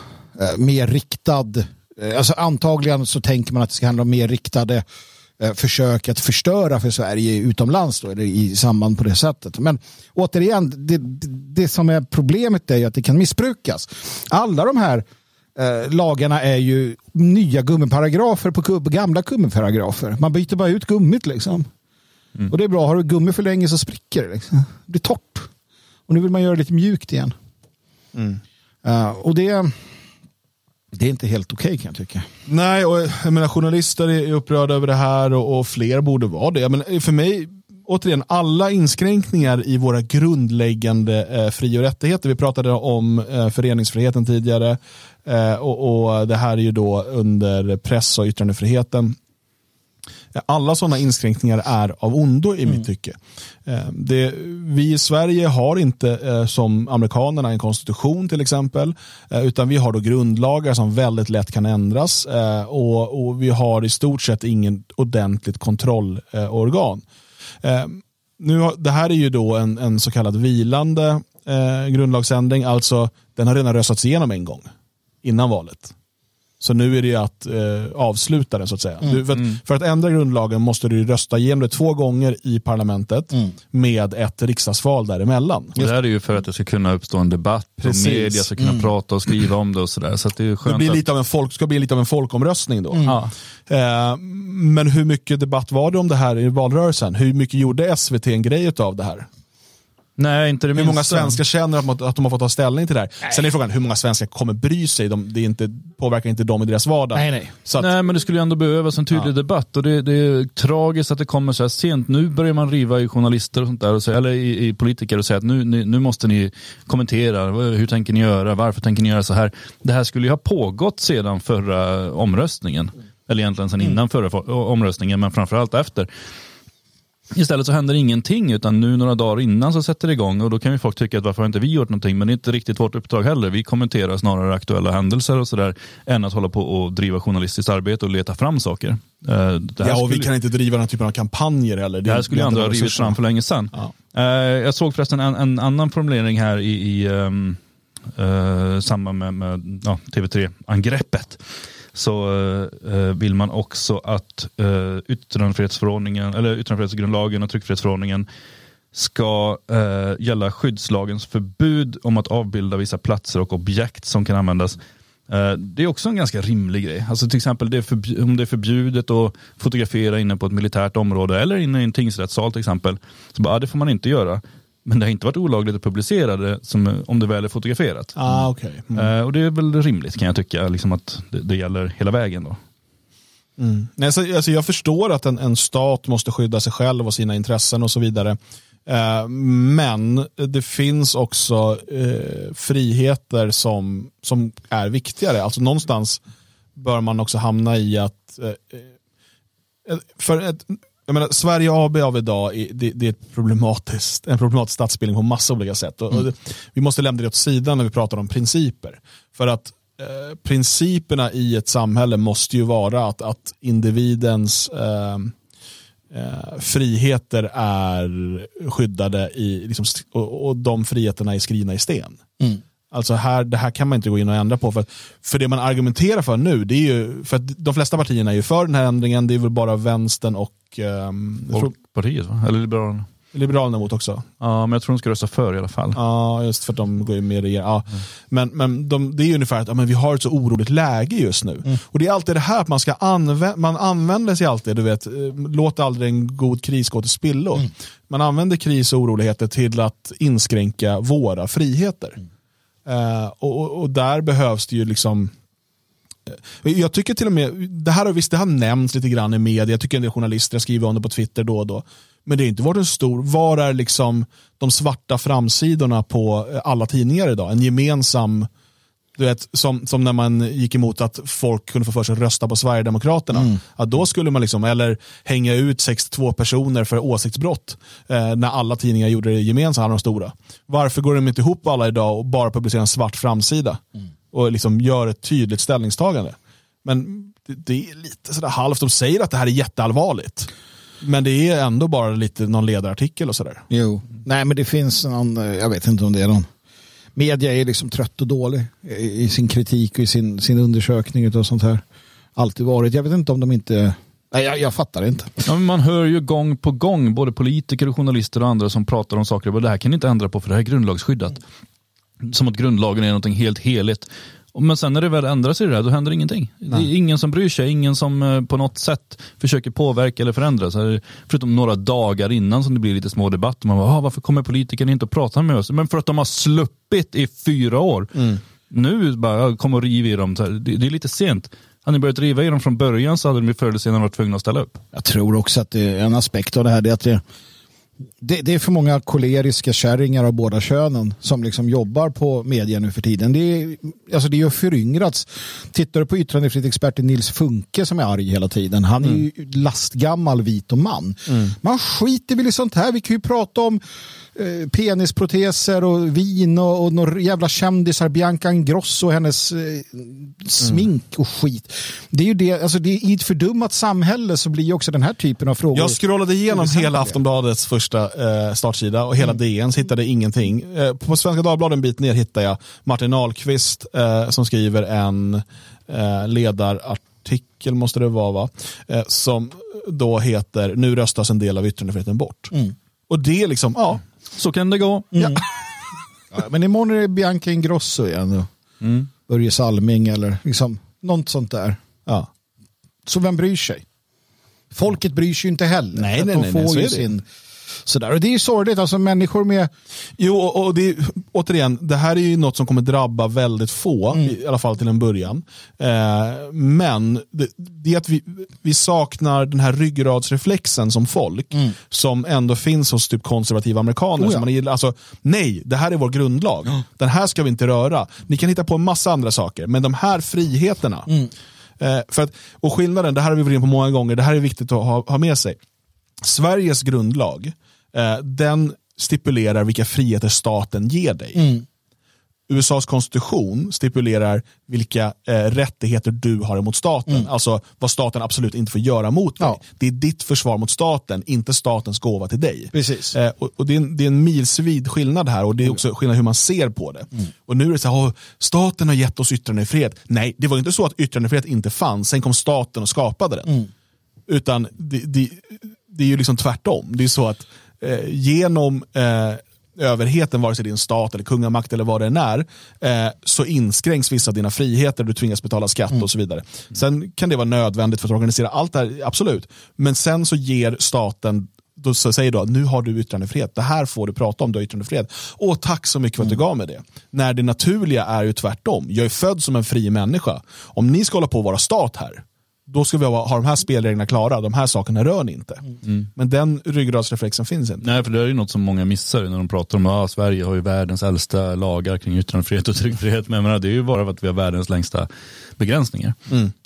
mer riktad, eh, alltså antagligen så tänker man att det ska handla om mer riktade eh, försök att förstöra för Sverige utomlands då, eller i samband på det sättet. Men återigen, det, det, som är problemet är ju att det kan missbrukas. Alla de här eh, lagarna är ju nya gummiparagrafer på gamla gummiparagrafer. Man byter bara ut gummit liksom. Och det är bra, har du gummi för länge så spricker det. Liksom. Det blir torrt. Och nu vill man göra det lite mjukt igen. Eh, och det, det är inte helt okej kan jag tycka.
Nej, och jag menar, journalister är upprörda över det här och, och fler borde vara det. Men för mig, återigen, alla inskränkningar i våra grundläggande eh, fri och rättigheter. Vi pratade om eh, föreningsfriheten tidigare eh, och, och det här är ju då under press och yttrandefriheten. Alla sådana inskränkningar är av ondo i mitt tycke. Eh, Det, vi i Sverige har inte eh, som amerikanerna en konstitution till exempel, eh, utan vi har då grundlagar som väldigt lätt kan ändras och, och vi har i stort sett ingen ordentligt kontrollorgan. Nu det här är ju då en, en så kallad vilande grundlagsändring, alltså den har redan röstats igenom en gång innan valet. Så nu är det att eh, avsluta den så att säga. Du, för, att, för att ändra grundlagen måste du rösta igenom det två gånger i parlamentet med ett riksdagsval däremellan.
Det här är ju för att det ska kunna uppstå en debatt
Precis.
och media ska kunna prata och skriva om det och sådär. Så det
Det blir
att...
lite av en folk, ska bli lite av en folkomröstning då.
Ja.
Eh, men hur mycket debatt var det om det här i valrörelsen? Hur mycket gjorde SVT en grej av det här?
Nej, inte det
Hur många svenskar känner att, man, att de har fått ta ställning till det här? Sen är frågan hur många svenskar kommer bry sig? De, det inte, påverkar inte dem i deras vardag.
Nej, nej.
Så att,
Nej, men det skulle ju ändå behövas en tydlig debatt och det, det är tragiskt att det kommer så här sent. Nu börjar man riva i journalister och sånt där, och säga, eller i, i politiker och säga att nu, nu, nu måste ni kommentera. Hur tänker ni göra? Varför tänker ni göra så här? Det här skulle ju ha pågått sedan förra omröstningen. Eller egentligen sedan innan förra for- omröstningen, men framförallt efter. Istället så händer ingenting utan nu några dagar innan så sätter det igång och då kan ju folk tycka att varför har inte vi gjort någonting men det är inte riktigt vårt uppdrag heller. Vi kommenterar snarare aktuella händelser och sådär än att hålla på och driva journalistiskt arbete och leta fram saker. Eh, Det
ja, och vi
skulle-
kan inte driva den här typen av kampanjer heller.
det här skulle ju andra ha rivit fram för länge sedan.
Ja.
Eh, jag såg förresten en, en annan formulering här i, i um, uh, samband med, med ja, TV3-angreppet. Så eh, eh, vill man också att eh, yttrandefrihetsförordningen, eller yttrandefrihetsgrundlagen och tryckfrihetsförordningen ska eh, gälla skyddslagens förbud om att avbilda vissa platser och objekt som kan användas. Eh, det är också en ganska rimlig grej. Alltså till exempel det om det är förbjudet att fotografera inne på ett militärt område eller inne i en tingsrättssal till exempel. Så bara, ah, det får man inte göra. Men det har inte varit olagligt att publicera det som, om det väl är fotograferat.
Ah, okay. mm.
Eh, och det är väl rimligt kan jag tycka, liksom att det, det gäller hela vägen. då.
Nej, så, alltså, jag förstår att en, en stat måste skydda sig själv och sina intressen och så vidare. Eh, men det finns också eh, friheter som, som är viktigare. Alltså någonstans bör man också hamna i att eh, eh, för ett, jag menar, Sverige AB av idag är, det, det är ett problematiskt, en problematisk statsbildning på massa olika sätt. Och, och det, vi måste lämna det åt sidan när vi pratar om principer. För att eh, principerna i ett samhälle måste ju vara att, att individens eh, eh, friheter är skyddade i, liksom, och, och de friheterna är skrivna i sten. Alltså här, det här kan man inte gå in och ändra på. För, för det man argumenterar för nu, det är ju, för att de flesta partierna är ju för den här ändringen, det är väl bara vänstern och tror,
Folkpartiet va? Eller Liberalerna?
Liberalerna emot också.
Ja, men jag tror de ska rösta för i alla fall.
Ja, just för att de går ju med i ja. Men, men de, det är ju ungefär att ja, men vi har ett så oroligt läge just nu. Och det är alltid det här att man ska använda, man använder sig alltid, du vet, eh, låt aldrig en god kris gå till spillo. Man använder kris och oroligheter till att inskränka våra friheter. Eh, och, och, där behövs det ju liksom eh, jag tycker till och med, det här har visst det har nämnts lite grann i media, jag tycker en del journalister skriver om det på Twitter då och då. Men det har inte varit en stor, var är liksom de svarta framsidorna på eh, alla tidningar idag? En gemensam, du vet, som, som när man gick emot att folk kunde få för sig att rösta på Sverigedemokraterna. Ja, då skulle man liksom, eller hänga ut 62 personer för åsiktsbrott eh, när alla tidningar gjorde det gemensamt, alla de stora. Varför går de inte ihop alla idag och bara publicerar en svart framsida? Och liksom gör ett tydligt ställningstagande. Men det, det är lite sådär halvt, de säger att det här är jätteallvarligt. Men det är ändå bara lite någon ledarartikel och sådär.
Jo. Nej, men det finns någon, eh, jag vet inte om det är någon. Media är liksom trött och dålig i sin kritik och i sin, sin undersökning och sånt här. Alltid varit. Jag vet inte om de inte, nej jag, jag fattar inte.
Ja, men man hör ju gång på gång både politiker och journalister och andra som pratar om saker och det här kan ni inte ändra på för det här är grundlagsskyddat. Som att grundlagen är någonting helt heligt. Men sen när det väl ändrar sig det här, då händer ingenting. Det är ingen som bryr sig, ingen som eh, på något sätt försöker påverka eller förändra. Så förutom några dagar innan som det blir lite små debatter. Man bara, ah, varför kommer politikerna inte och pratar med oss? Men för att de har sluppit i fyra år. Nu bara, kom och riv i dem. Det, är lite sent. Hade ni börjat riva i dem från början så hade de förr eller senare varit tvungna att ställa upp.
Jag tror också att det är en aspekt av det här det är att det, det, det är för många koleriska kärringar av båda könen som liksom jobbar på media nu för tiden. Det är, alltså det är ju föryngrats. Tittar du på yttrandefrihetsexperten Nils Funke som är arg hela tiden. Han är ju lastgammal vit och man. Man skiter väl i sånt här. Vi kan ju prata om eh, penisproteser och vin och, och några jävla kändisar. Bianca Ingrosso och hennes eh, smink och skit. Det är ju det, alltså det i ett fördummat samhälle så blir ju också den här typen av frågor
Jag scrollade igenom hela Aftonbladets första eh, startsida och hela DNs hittade ingenting. Eh, på Svenska Dagbladet en bit ner hittade jag Martin Ahlqvist eh, som skriver en eh, ledarartikel, måste det vara, va? Eh, som då heter Nu röstas en del av yttrandefriheten bort. Och det är liksom, ja,
Så kan det gå.
Ja, men imorgon är det Bianca Ingrosso igen. Mm. Börje Salming eller liksom något sånt där.
ja.
Så vem bryr sig? Folket bryr sig ju inte heller.
Nej, nej,
de
nej,
får
nej,
ju sin... Sådär. Och det är ju sorgligt, alltså människor med...
Jo, och och det, är- återigen, det här är ju något som kommer drabba väldigt få,
Mm.
i alla fall till en början. Eh, men det, det är att vi, vi saknar den här ryggradsreflexen som folk, som ändå finns hos typ konservativa amerikaner.
Mm. Oh ja.
som man gillar, alltså, nej, det här är vår grundlag. Den här ska vi inte röra. Ni kan hitta på en massa andra saker, men de här friheterna.
Mm.
Eh, för att, och skillnaden, det här har vi varit inne på många gånger, det här är viktigt att ha, ha med sig. Sveriges grundlag, eh, den stipulerar vilka friheter staten ger dig. USAs konstitution stipulerar vilka eh, rättigheter du har emot staten. Alltså vad staten absolut inte får göra mot dig.
Ja.
Det är ditt försvar mot staten, inte statens gåva till dig.
Precis.
Eh, och, och det, är en, det är en milsvid skillnad här och det är också skillnad hur man ser på det. Och nu är det så här, "Åh, staten har gett oss yttrandefrihet. Nej, det var inte så att yttrandefrihet inte fanns, sen kom staten och skapade den. Utan det, det, det är ju liksom tvärtom. Det är så att eh, genom eh, överheten, vare sig det är en stat eller kungamakt eller vad det än är, eh, så inskränks vissa av dina friheter, du tvingas betala skatt och så vidare. Sen kan det vara nödvändigt för att organisera allt det här, absolut. Men sen så ger staten då så säger då, nu har du yttrandefrihet, det här får du prata om, du har yttrandefrihet. Åh, tack så mycket för att du gav mig det. När det naturliga är ju tvärtom. Jag är född som en fri människa. Om ni ska hålla på att vara stat här, då ska vi ha, ha de här spelreglerna klara, de här sakerna rör ni inte. Men den ryggradsreflexen finns inte.
Nej, för det är ju något som många missar när de pratar om att ah, Sverige har ju världens äldsta lagar kring yttrandefrihet och tryckfrihet. Men jag menar, det är ju bara för att vi har världens längsta begränsningar.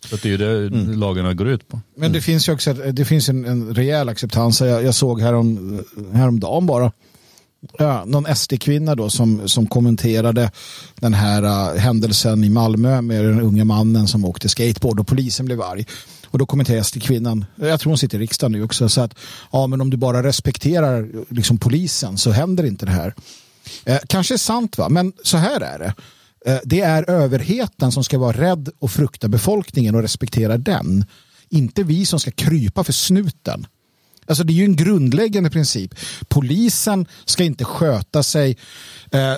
Så att det är ju det lagarna går ut på.
Men det finns ju också det finns en, en rejäl acceptans. Jag, jag såg härom, häromdagen bara ja, någon SD-kvinna då som, som kommenterade den här uh, händelsen i Malmö med den unga mannen som åkte skateboard och polisen blev arg. Och då kommenterade SD-kvinnan, jag tror hon sitter i riksdagen nu också, så att ja, men om du bara respekterar liksom, polisen så händer inte det här. Eh, kanske är sant va, men så här är det. Eh, det är överheten som ska vara rädd och frukta befolkningen och respektera den. Inte vi som ska krypa för snuten. Alltså det är ju en grundläggande princip. Polisen ska inte sköta sig eh,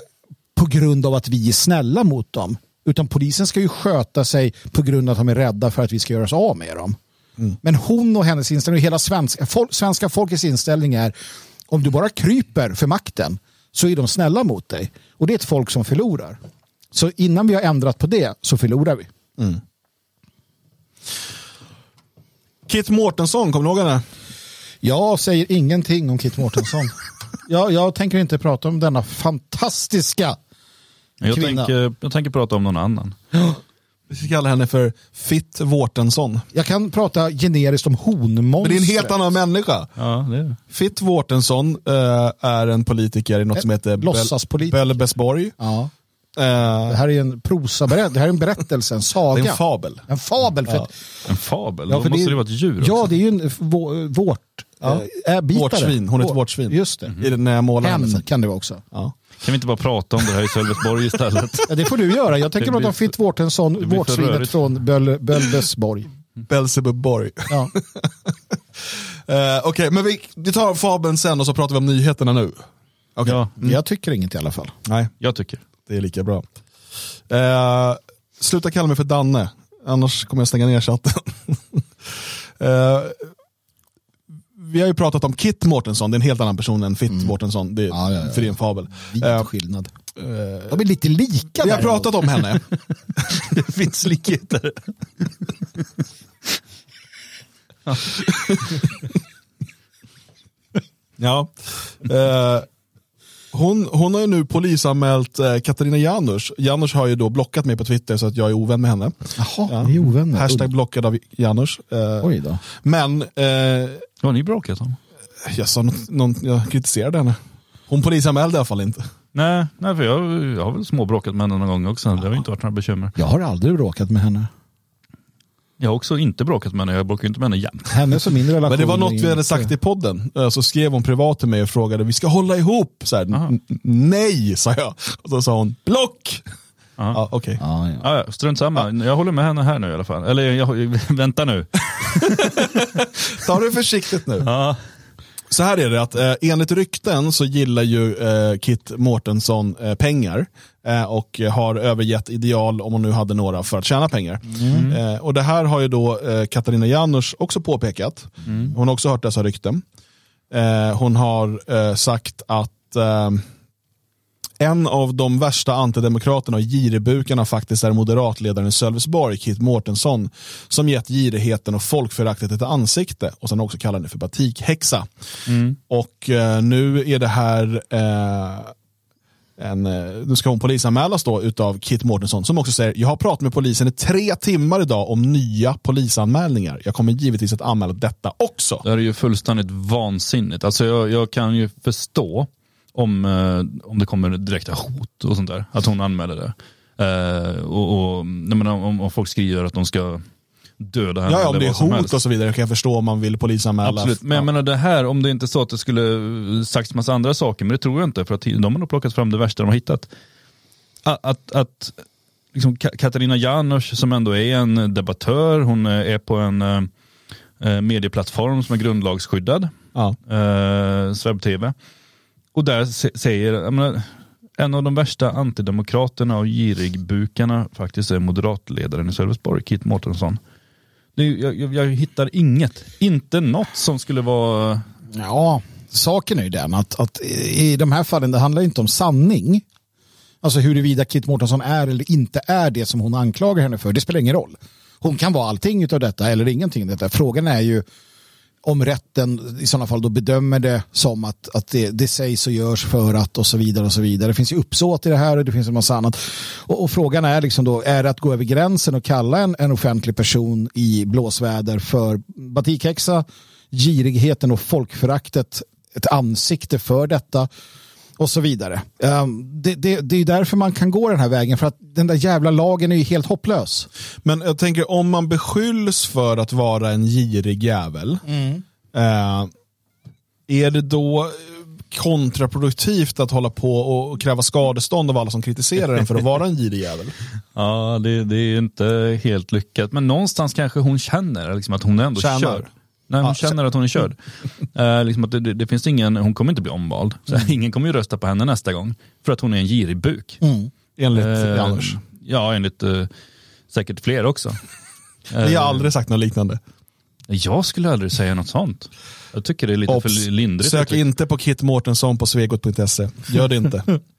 på grund av att vi är snälla mot dem. Utan polisen ska ju sköta sig på grund av att de är rädda för att vi ska göra oss av med dem. Men hon och hennes inställning, hela svenska, fol svenska folkets inställning är om du bara kryper för makten så är de snälla mot dig. Och det är ett folk som förlorar. Så innan vi har ändrat på det så förlorar vi.
Kit Mårtensson, kommer du ihåg henne?
Jag säger ingenting om Kit Mårtensson. jag, jag tänker inte prata om denna fantastiska
Jag
Kvinna.
tänker, jag tänker prata om någon annan.
Vi ska kalla henne för Fitt Mårtensson.
Jag kan prata generiskt om honmonstret.
Men det är en helt annan människa.
Ja, det är det.
Fitt Mårtensson eh, är en politiker i något som heter Bel-.
Ja.
Eh,
Det här är en prosaberättelse, det här är en berättelse, en
det
saga.
är en fabel.
En fabel. För
Ja.
att,
En fabel?
Ja,
Då
för
måste
det-
det vara ett djur också.
ja, det är ju en vå- vårt.
Ja.
Äh, bitare.
Vårtsvin, hon är ett
Vår-
vårtsvin.
Just det.
I den när jag målar henne
Hen kan det vara också.
Ja.
Kan vi inte bara prata om det här i Sölvesborg istället?
Ja, det får du göra. Jag tänker
Det
prata om Fitt Mårtensson,
det
vårtsvinet från Böl, Bölvesborg.
Belzebubborg.
Ja.
Eh, Okej, men vi, vi tar fabeln sen och så pratar vi om nyheterna nu. Okej.
Ja,
Jag tycker inget i alla fall.
Nej,
jag tycker.
Det är lika bra. Eh, sluta kalla mig för Danne, annars kommer jag stänga ner chatten. Eh, vi har ju pratat om Kit Mårtensson, det är en helt annan person än Fitt Mårtensson, det,
Mm. Ja, ja, ja.
för är en fabel.
Vit
Eh,
skillnad.
eh,
De är lite lika.
vi har pratat om henne.
Det finns likheter.
Ja. Eh, hon, hon har ju nu polisanmält eh, Katarina Janouch. Janouch har ju då blockat mig på Twitter så att jag är ovän med henne.
Jaha, ni är ovänner.
Hashtag blockad av Janouch. Eh,
Oj då.
men eh,
Har ni bråkat om?
jag, sa något, någon, jag kritiserade henne. Hon polisanmälde i alla fall inte.
Nej, nej för jag, jag har väl småbråkat med henne någon gång också. Det har ju inte varit några bekymmer.
Jag har aldrig bråkat med henne.
Jag har också inte bråkat med henne, jag bråkar inte med henne jämt.
Hennes och min relation.
Men det var något vi hade sagt i podden. Eh, Så skrev hon privat till mig och frågade, vi ska hålla ihop. Så här,
Aha.
"N- Nej, sa jag. Och så sa hon, block!
Aha.
Ja, okej.
Ja, ja.
Ja, ja, strunt samma. Jag håller med henne här nu i alla fall. Eller jag, vänta nu.
Ta det försiktigt nu.
Ja.
Så här är det att eh, enligt rykten så gillar ju eh, Kit Mårtensson eh, pengar eh, och har övergett ideal, om hon nu hade några, för att tjäna pengar. Eh, och det här har ju då eh, Katarina Janouch också påpekat. Hon har också hört dessa rykten. Hon har sagt att en av de värsta antidemokraterna och giribukarna faktiskt är moderatledaren i Sölvesborg, Kit Mårtensson, som gett girigheten och folkföraktet ett ansikte och sen också kallar det för batikhäxa. Och eh, nu är det här eh, en, eh, nu ska hon polisanmälas då utav Kit Mårtensson som också säger jag har pratat med polisen i tre timmar idag om nya polisanmälningar. Jag kommer givetvis att anmäla detta också.
Det här är ju fullständigt vansinnigt. Alltså jag, jag kan ju förstå om, eh, om det kommer direkta hot och sånt där. Att hon anmäler det. Eh, och, och, nej, men om, om folk skriver att de ska döda henne.
Ja, om
eller
det är hot
helst.
och så vidare kan jag förstå om man vill polisanmäla.
Absolut, men jag
Ja.
menar det här, om det inte är så att det skulle sagts massa andra saker, men det tror jag inte, för att de har nog plockat fram det värsta de har hittat. Att, att, att liksom Ka- Katarina Janouch som ändå är en debattör, hon är på en eh, eh, medieplattform som är grundlagsskyddad,
Ja.
eh, Sveb TV. Och där säger, jag menar, en av de värsta antidemokraterna och girigbukarna faktiskt är moderatledaren i Sölvesborg, Kit Mårtensson. Jag, jag, jag hittar inget, inte något som skulle vara
Ja, saken är ju den att, att i de här fallen det handlar inte om sanning. Alltså huruvida Kit Mårtensson är eller inte är det som hon anklagar henne för. Det spelar ingen roll. Hon kan vara allting av detta eller ingenting av detta. Frågan är ju om rätten i sådana fall då bedömer det som att, att det, det sägs och görs för att och så vidare och så vidare. Det finns ju uppsåt i det här och det finns en massa annat. Och, och frågan är liksom då, är det att gå över gränsen och kalla en, en offentlig person i blåsväder för batikhäxa, girigheten och folkföraktet, ett ansikte för detta och så vidare. Um, det, det, det är därför man kan gå den här vägen för att den där jävla lagen är ju helt hopplös.
Men jag tänker om man beskylls för att vara en girig jävel, eh, är det då eh, kontraproduktivt att hålla på och kräva skadestånd av alla som kritiserar en för att vara en girig jävel?
Ja, det, det är inte helt lyckat. Men någonstans kanske hon känner liksom, att hon är ändå
Tjänar.
körd. Nej, hon
Ja,
känner att hon är körd. Eh, liksom att det, det, finns ingen, hon kommer inte bli omvald. Så ingen kommer ju rösta på henne nästa gång. För att hon är en girig buk.
Enligt
Eh,
Janouch.
Ja, enligt eh, säkert fler också.
Vi har aldrig sagt något liknande.
Jag skulle aldrig säga något sånt. Jag tycker det är lite
Obs,
för lindrigt.
Sök inte på Kit Mårtensson på svegot.se. Gör det inte.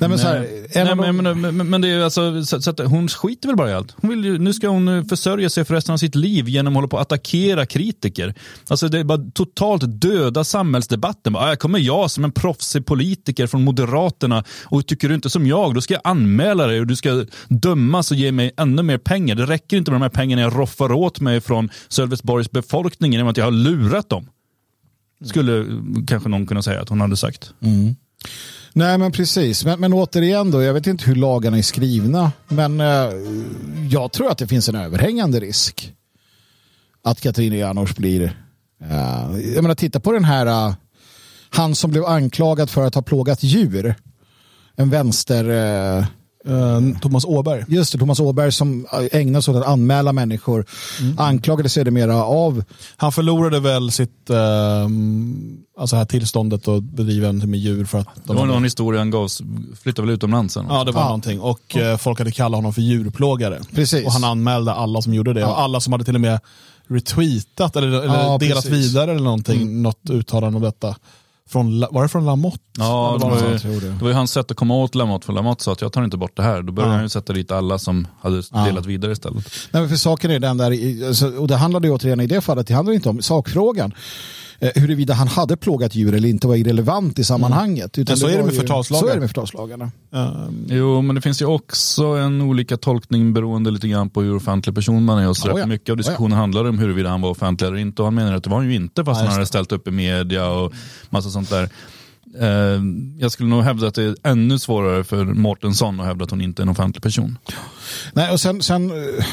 Nej, men så här,
Nej, men, men, men, men det är alltså, så, så hon skiter väl bara i allt. Hon vill ju, nu ska hon eh, försörja sig för resten av sitt liv genom att hålla på att attackera kritiker. Alltså det är bara totalt döda samhällsdebatten. Bara, "Ah, kommer jag som en proffsig politiker från Moderaterna och tycker du inte som jag, då ska jag anmäla dig och du ska dömas och ge mig ännu mer pengar. Det räcker inte med de här pengarna jag roffar åt mig från Sölvesborgs befolkning genom att jag har lurat dem. Skulle eh, kanske någon kunna säga att hon hade sagt.
Nej men precis, men, men återigen då, jag vet inte hur lagarna är skrivna, men eh, jag tror att det finns en överhängande risk att Katarina Janouch blir, eh, jag menar titta på den här, eh, han som blev anklagad för att ha plågat djur, en vänster, Eh,
Thomas Åberg.
just det, Thomas Åberg som ägnar sig åt att anmäla människor, anklagades sedermera av
Han förlorade väl sitt eh, alltså här tillståndet att bedriva en med djur för att
Det
de
var
hade-
någon historia han gav, flyttade väl utomlands sen.
Ja, det var
Ja.
någonting. Och eh, folk hade kallat honom för djurplågare.
Precis.
Och han anmälde alla som gjorde det.
Ja.
Och alla som hade till och med retweetat eller, eller
Ja,
delat
precis.
vidare eller någonting. Något uttalande om detta. Från, var det från Lamotte?
Ja, det var, ju,
det.
det var ju hans sätt att komma åt Lamotte, för Lamotte sa att jag tar inte bort det här. Då började
Ja.
han ju sätta dit alla som hade delat vidare istället.
Nej, men för saken är den där, alltså, och det handlade ju återigen i det fallet, det handlar inte om sakfrågan. Eh, huruvida han hade plågat djur eller inte var irrelevant i sammanhanget. Utan
Men så är det med
ju-
förtalslagar.
Så är det med förtalslagarna.
Ehm,
Jo, men det finns ju också en olika tolkning beroende lite grann på hur offentlig person man är. Och så
Ja,
rätt
ja.
mycket av diskussionen handlar om huruvida han var offentlig eller inte. Och han menar att det var han ju inte fast
Ja,
han hade
det.
ställt upp i media och massa sånt där. Eh, jag skulle nog hävda att det är ännu svårare för Mårtensson att hävda att hon inte är en offentlig person.
Nej, och sen, sen, eh,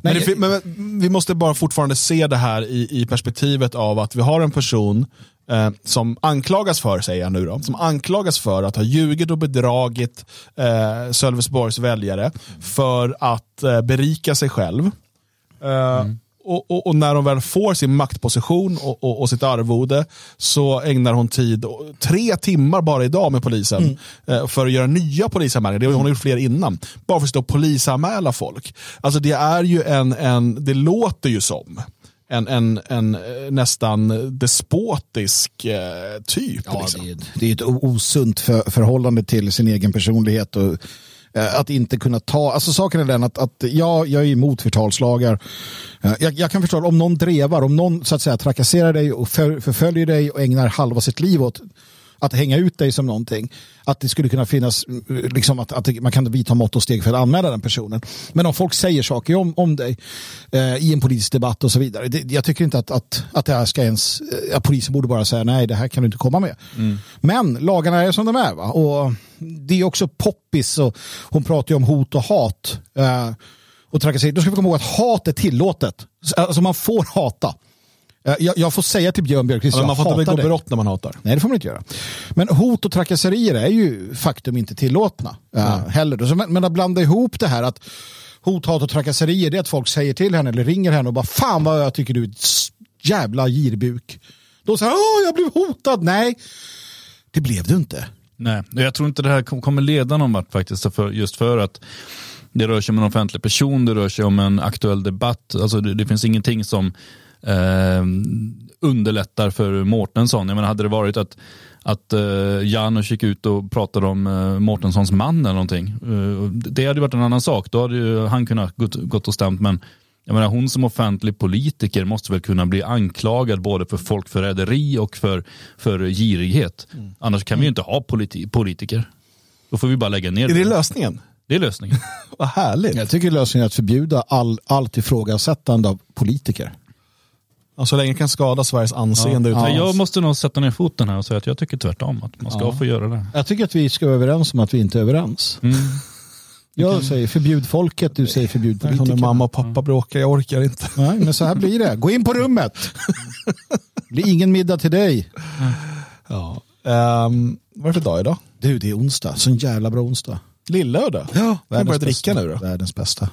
Men, det, men, vi måste bara fortfarande se det här i, i perspektivet av att vi har en person eh, som anklagas för, säger jag nu då, som anklagas för att ha ljugit och bedragit eh, Sölvesborgs väljare för att eh, berika sig själv. Eh, mm. Och, och, och, när hon väl får sin maktposition och, och, sitt arvode så ägnar hon tid, tre timmar bara idag med polisen, mm. Eh, för att göra nya polisanmälningar. Hon har gjort fler innan. Bara för att stå och polisanmäla folk. Alltså det är ju en, en det låter ju som en, en, en eh, nästan despotisk eh, typ.
Ja, liksom. det, är, det är ett osunt för, förhållande till sin egen personlighet. och Eh, att inte kunna ta, alltså saken är den att, att ja, jag är emot förtalslagar. Eh, jag, jag, kan förstå om någon drevar, om någon så att säga trakasserar dig och förföljer dig och ägnar halva sitt liv åt att hänga ut dig som någonting. Att det skulle kunna finnas, liksom att, att man kan vidta mått och steg för att anmäla den personen. Men om folk säger saker om, om dig eh, i en politisk debatt och så vidare. Det, jag tycker inte att, att, att det här ska ens, ja, polisen borde bara säga nej det här kan du inte komma med. Mm. Men lagarna är som de är. Va? Och det är också poppis och hon pratar ju om hot och hat. Eh, och trakasserier. Då ska vi komma ihåg att hat är tillåtet. Alltså man får hata. Eh, jag, jag, får säga till Björn Björkqvist,
ja, man får inte begå brott när man hatar.
Nej, det får man inte göra. Men hot och trakasserier är ju faktum inte tillåtna uh, heller. Men, men att blanda ihop det här att hot, hat och trakasserier det är att folk säger till henne eller ringer henne och bara fan vad jag tycker du är ett jävla girbuk. Då säger han, jag blev hotad. Nej, det blev du inte.
Nej, jag tror inte det här kommer leda någon vart faktiskt. För, just för att det rör sig om en offentlig person, det rör sig om en aktuell debatt. Alltså det, det finns ingenting som eh, underlättar för Mårtensson. Jag menar, hade det varit att, att eh, Janusz gick ut och pratade om eh, Mårtenssons man eller någonting. Eh, det hade varit en annan sak. Då hade ju han kunnat gått, gått och stämt. Men jag menar, hon som offentlig politiker måste väl kunna bli anklagad både för folkförräderi och för, för girighet. Mm. Annars kan vi ju inte ha politi politiker. Då får vi bara lägga ner
Är det lösningen?
Det är lösningen.
Vad härligt.
Jag tycker lösningen är att förbjuda all, allt ifrågasättande av politiker.
Ja, så länge kan skada Sveriges anseende.
Ja. Jag måste nog sätta ner foten här och säga att jag tycker tvärtom att man ska ja. få göra det.
Jag tycker att vi ska vara överens om att vi inte är överens. Mm. Jag säger förbjud folket, du säger förbjud politiker.
När mamma och pappa bråkar, jag orkar inte.
Nej, men så här blir det. Gå in på rummet. Det blir ingen middag till dig.
Ja. Um, vad är det för dag idag?
Du, det är onsdag. Sån jävla bra onsdag.
Lillördag?
Ja.
Jag börjar dricka nu då.
Världens bästa.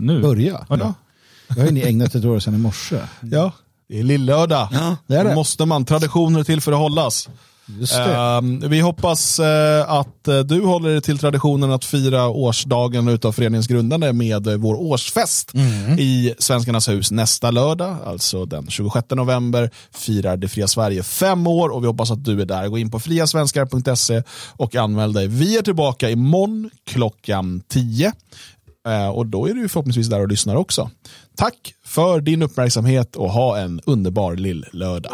nu?
Börja. Ja. Jag har ju ägnat ett år sedan i morse.
Ja. Det är lillördag.
Ja, det är det.
måste man. Traditioner till för att hållas. Uh, vi hoppas uh, att uh, du håller dig till traditionen att fira årsdagen utav föreningens grundande med vår årsfest mm. i Svenskarnas hus nästa lördag, alltså den 26 november, firar Det fria Sverige fem år och vi hoppas att du är där. Gå in på friasvenskar.se och anmäl dig. Vi är tillbaka imorgon klockan 10. Eh, och då är du förhoppningsvis där och lyssnar också. Tack för din uppmärksamhet och ha en underbar lill-lördag.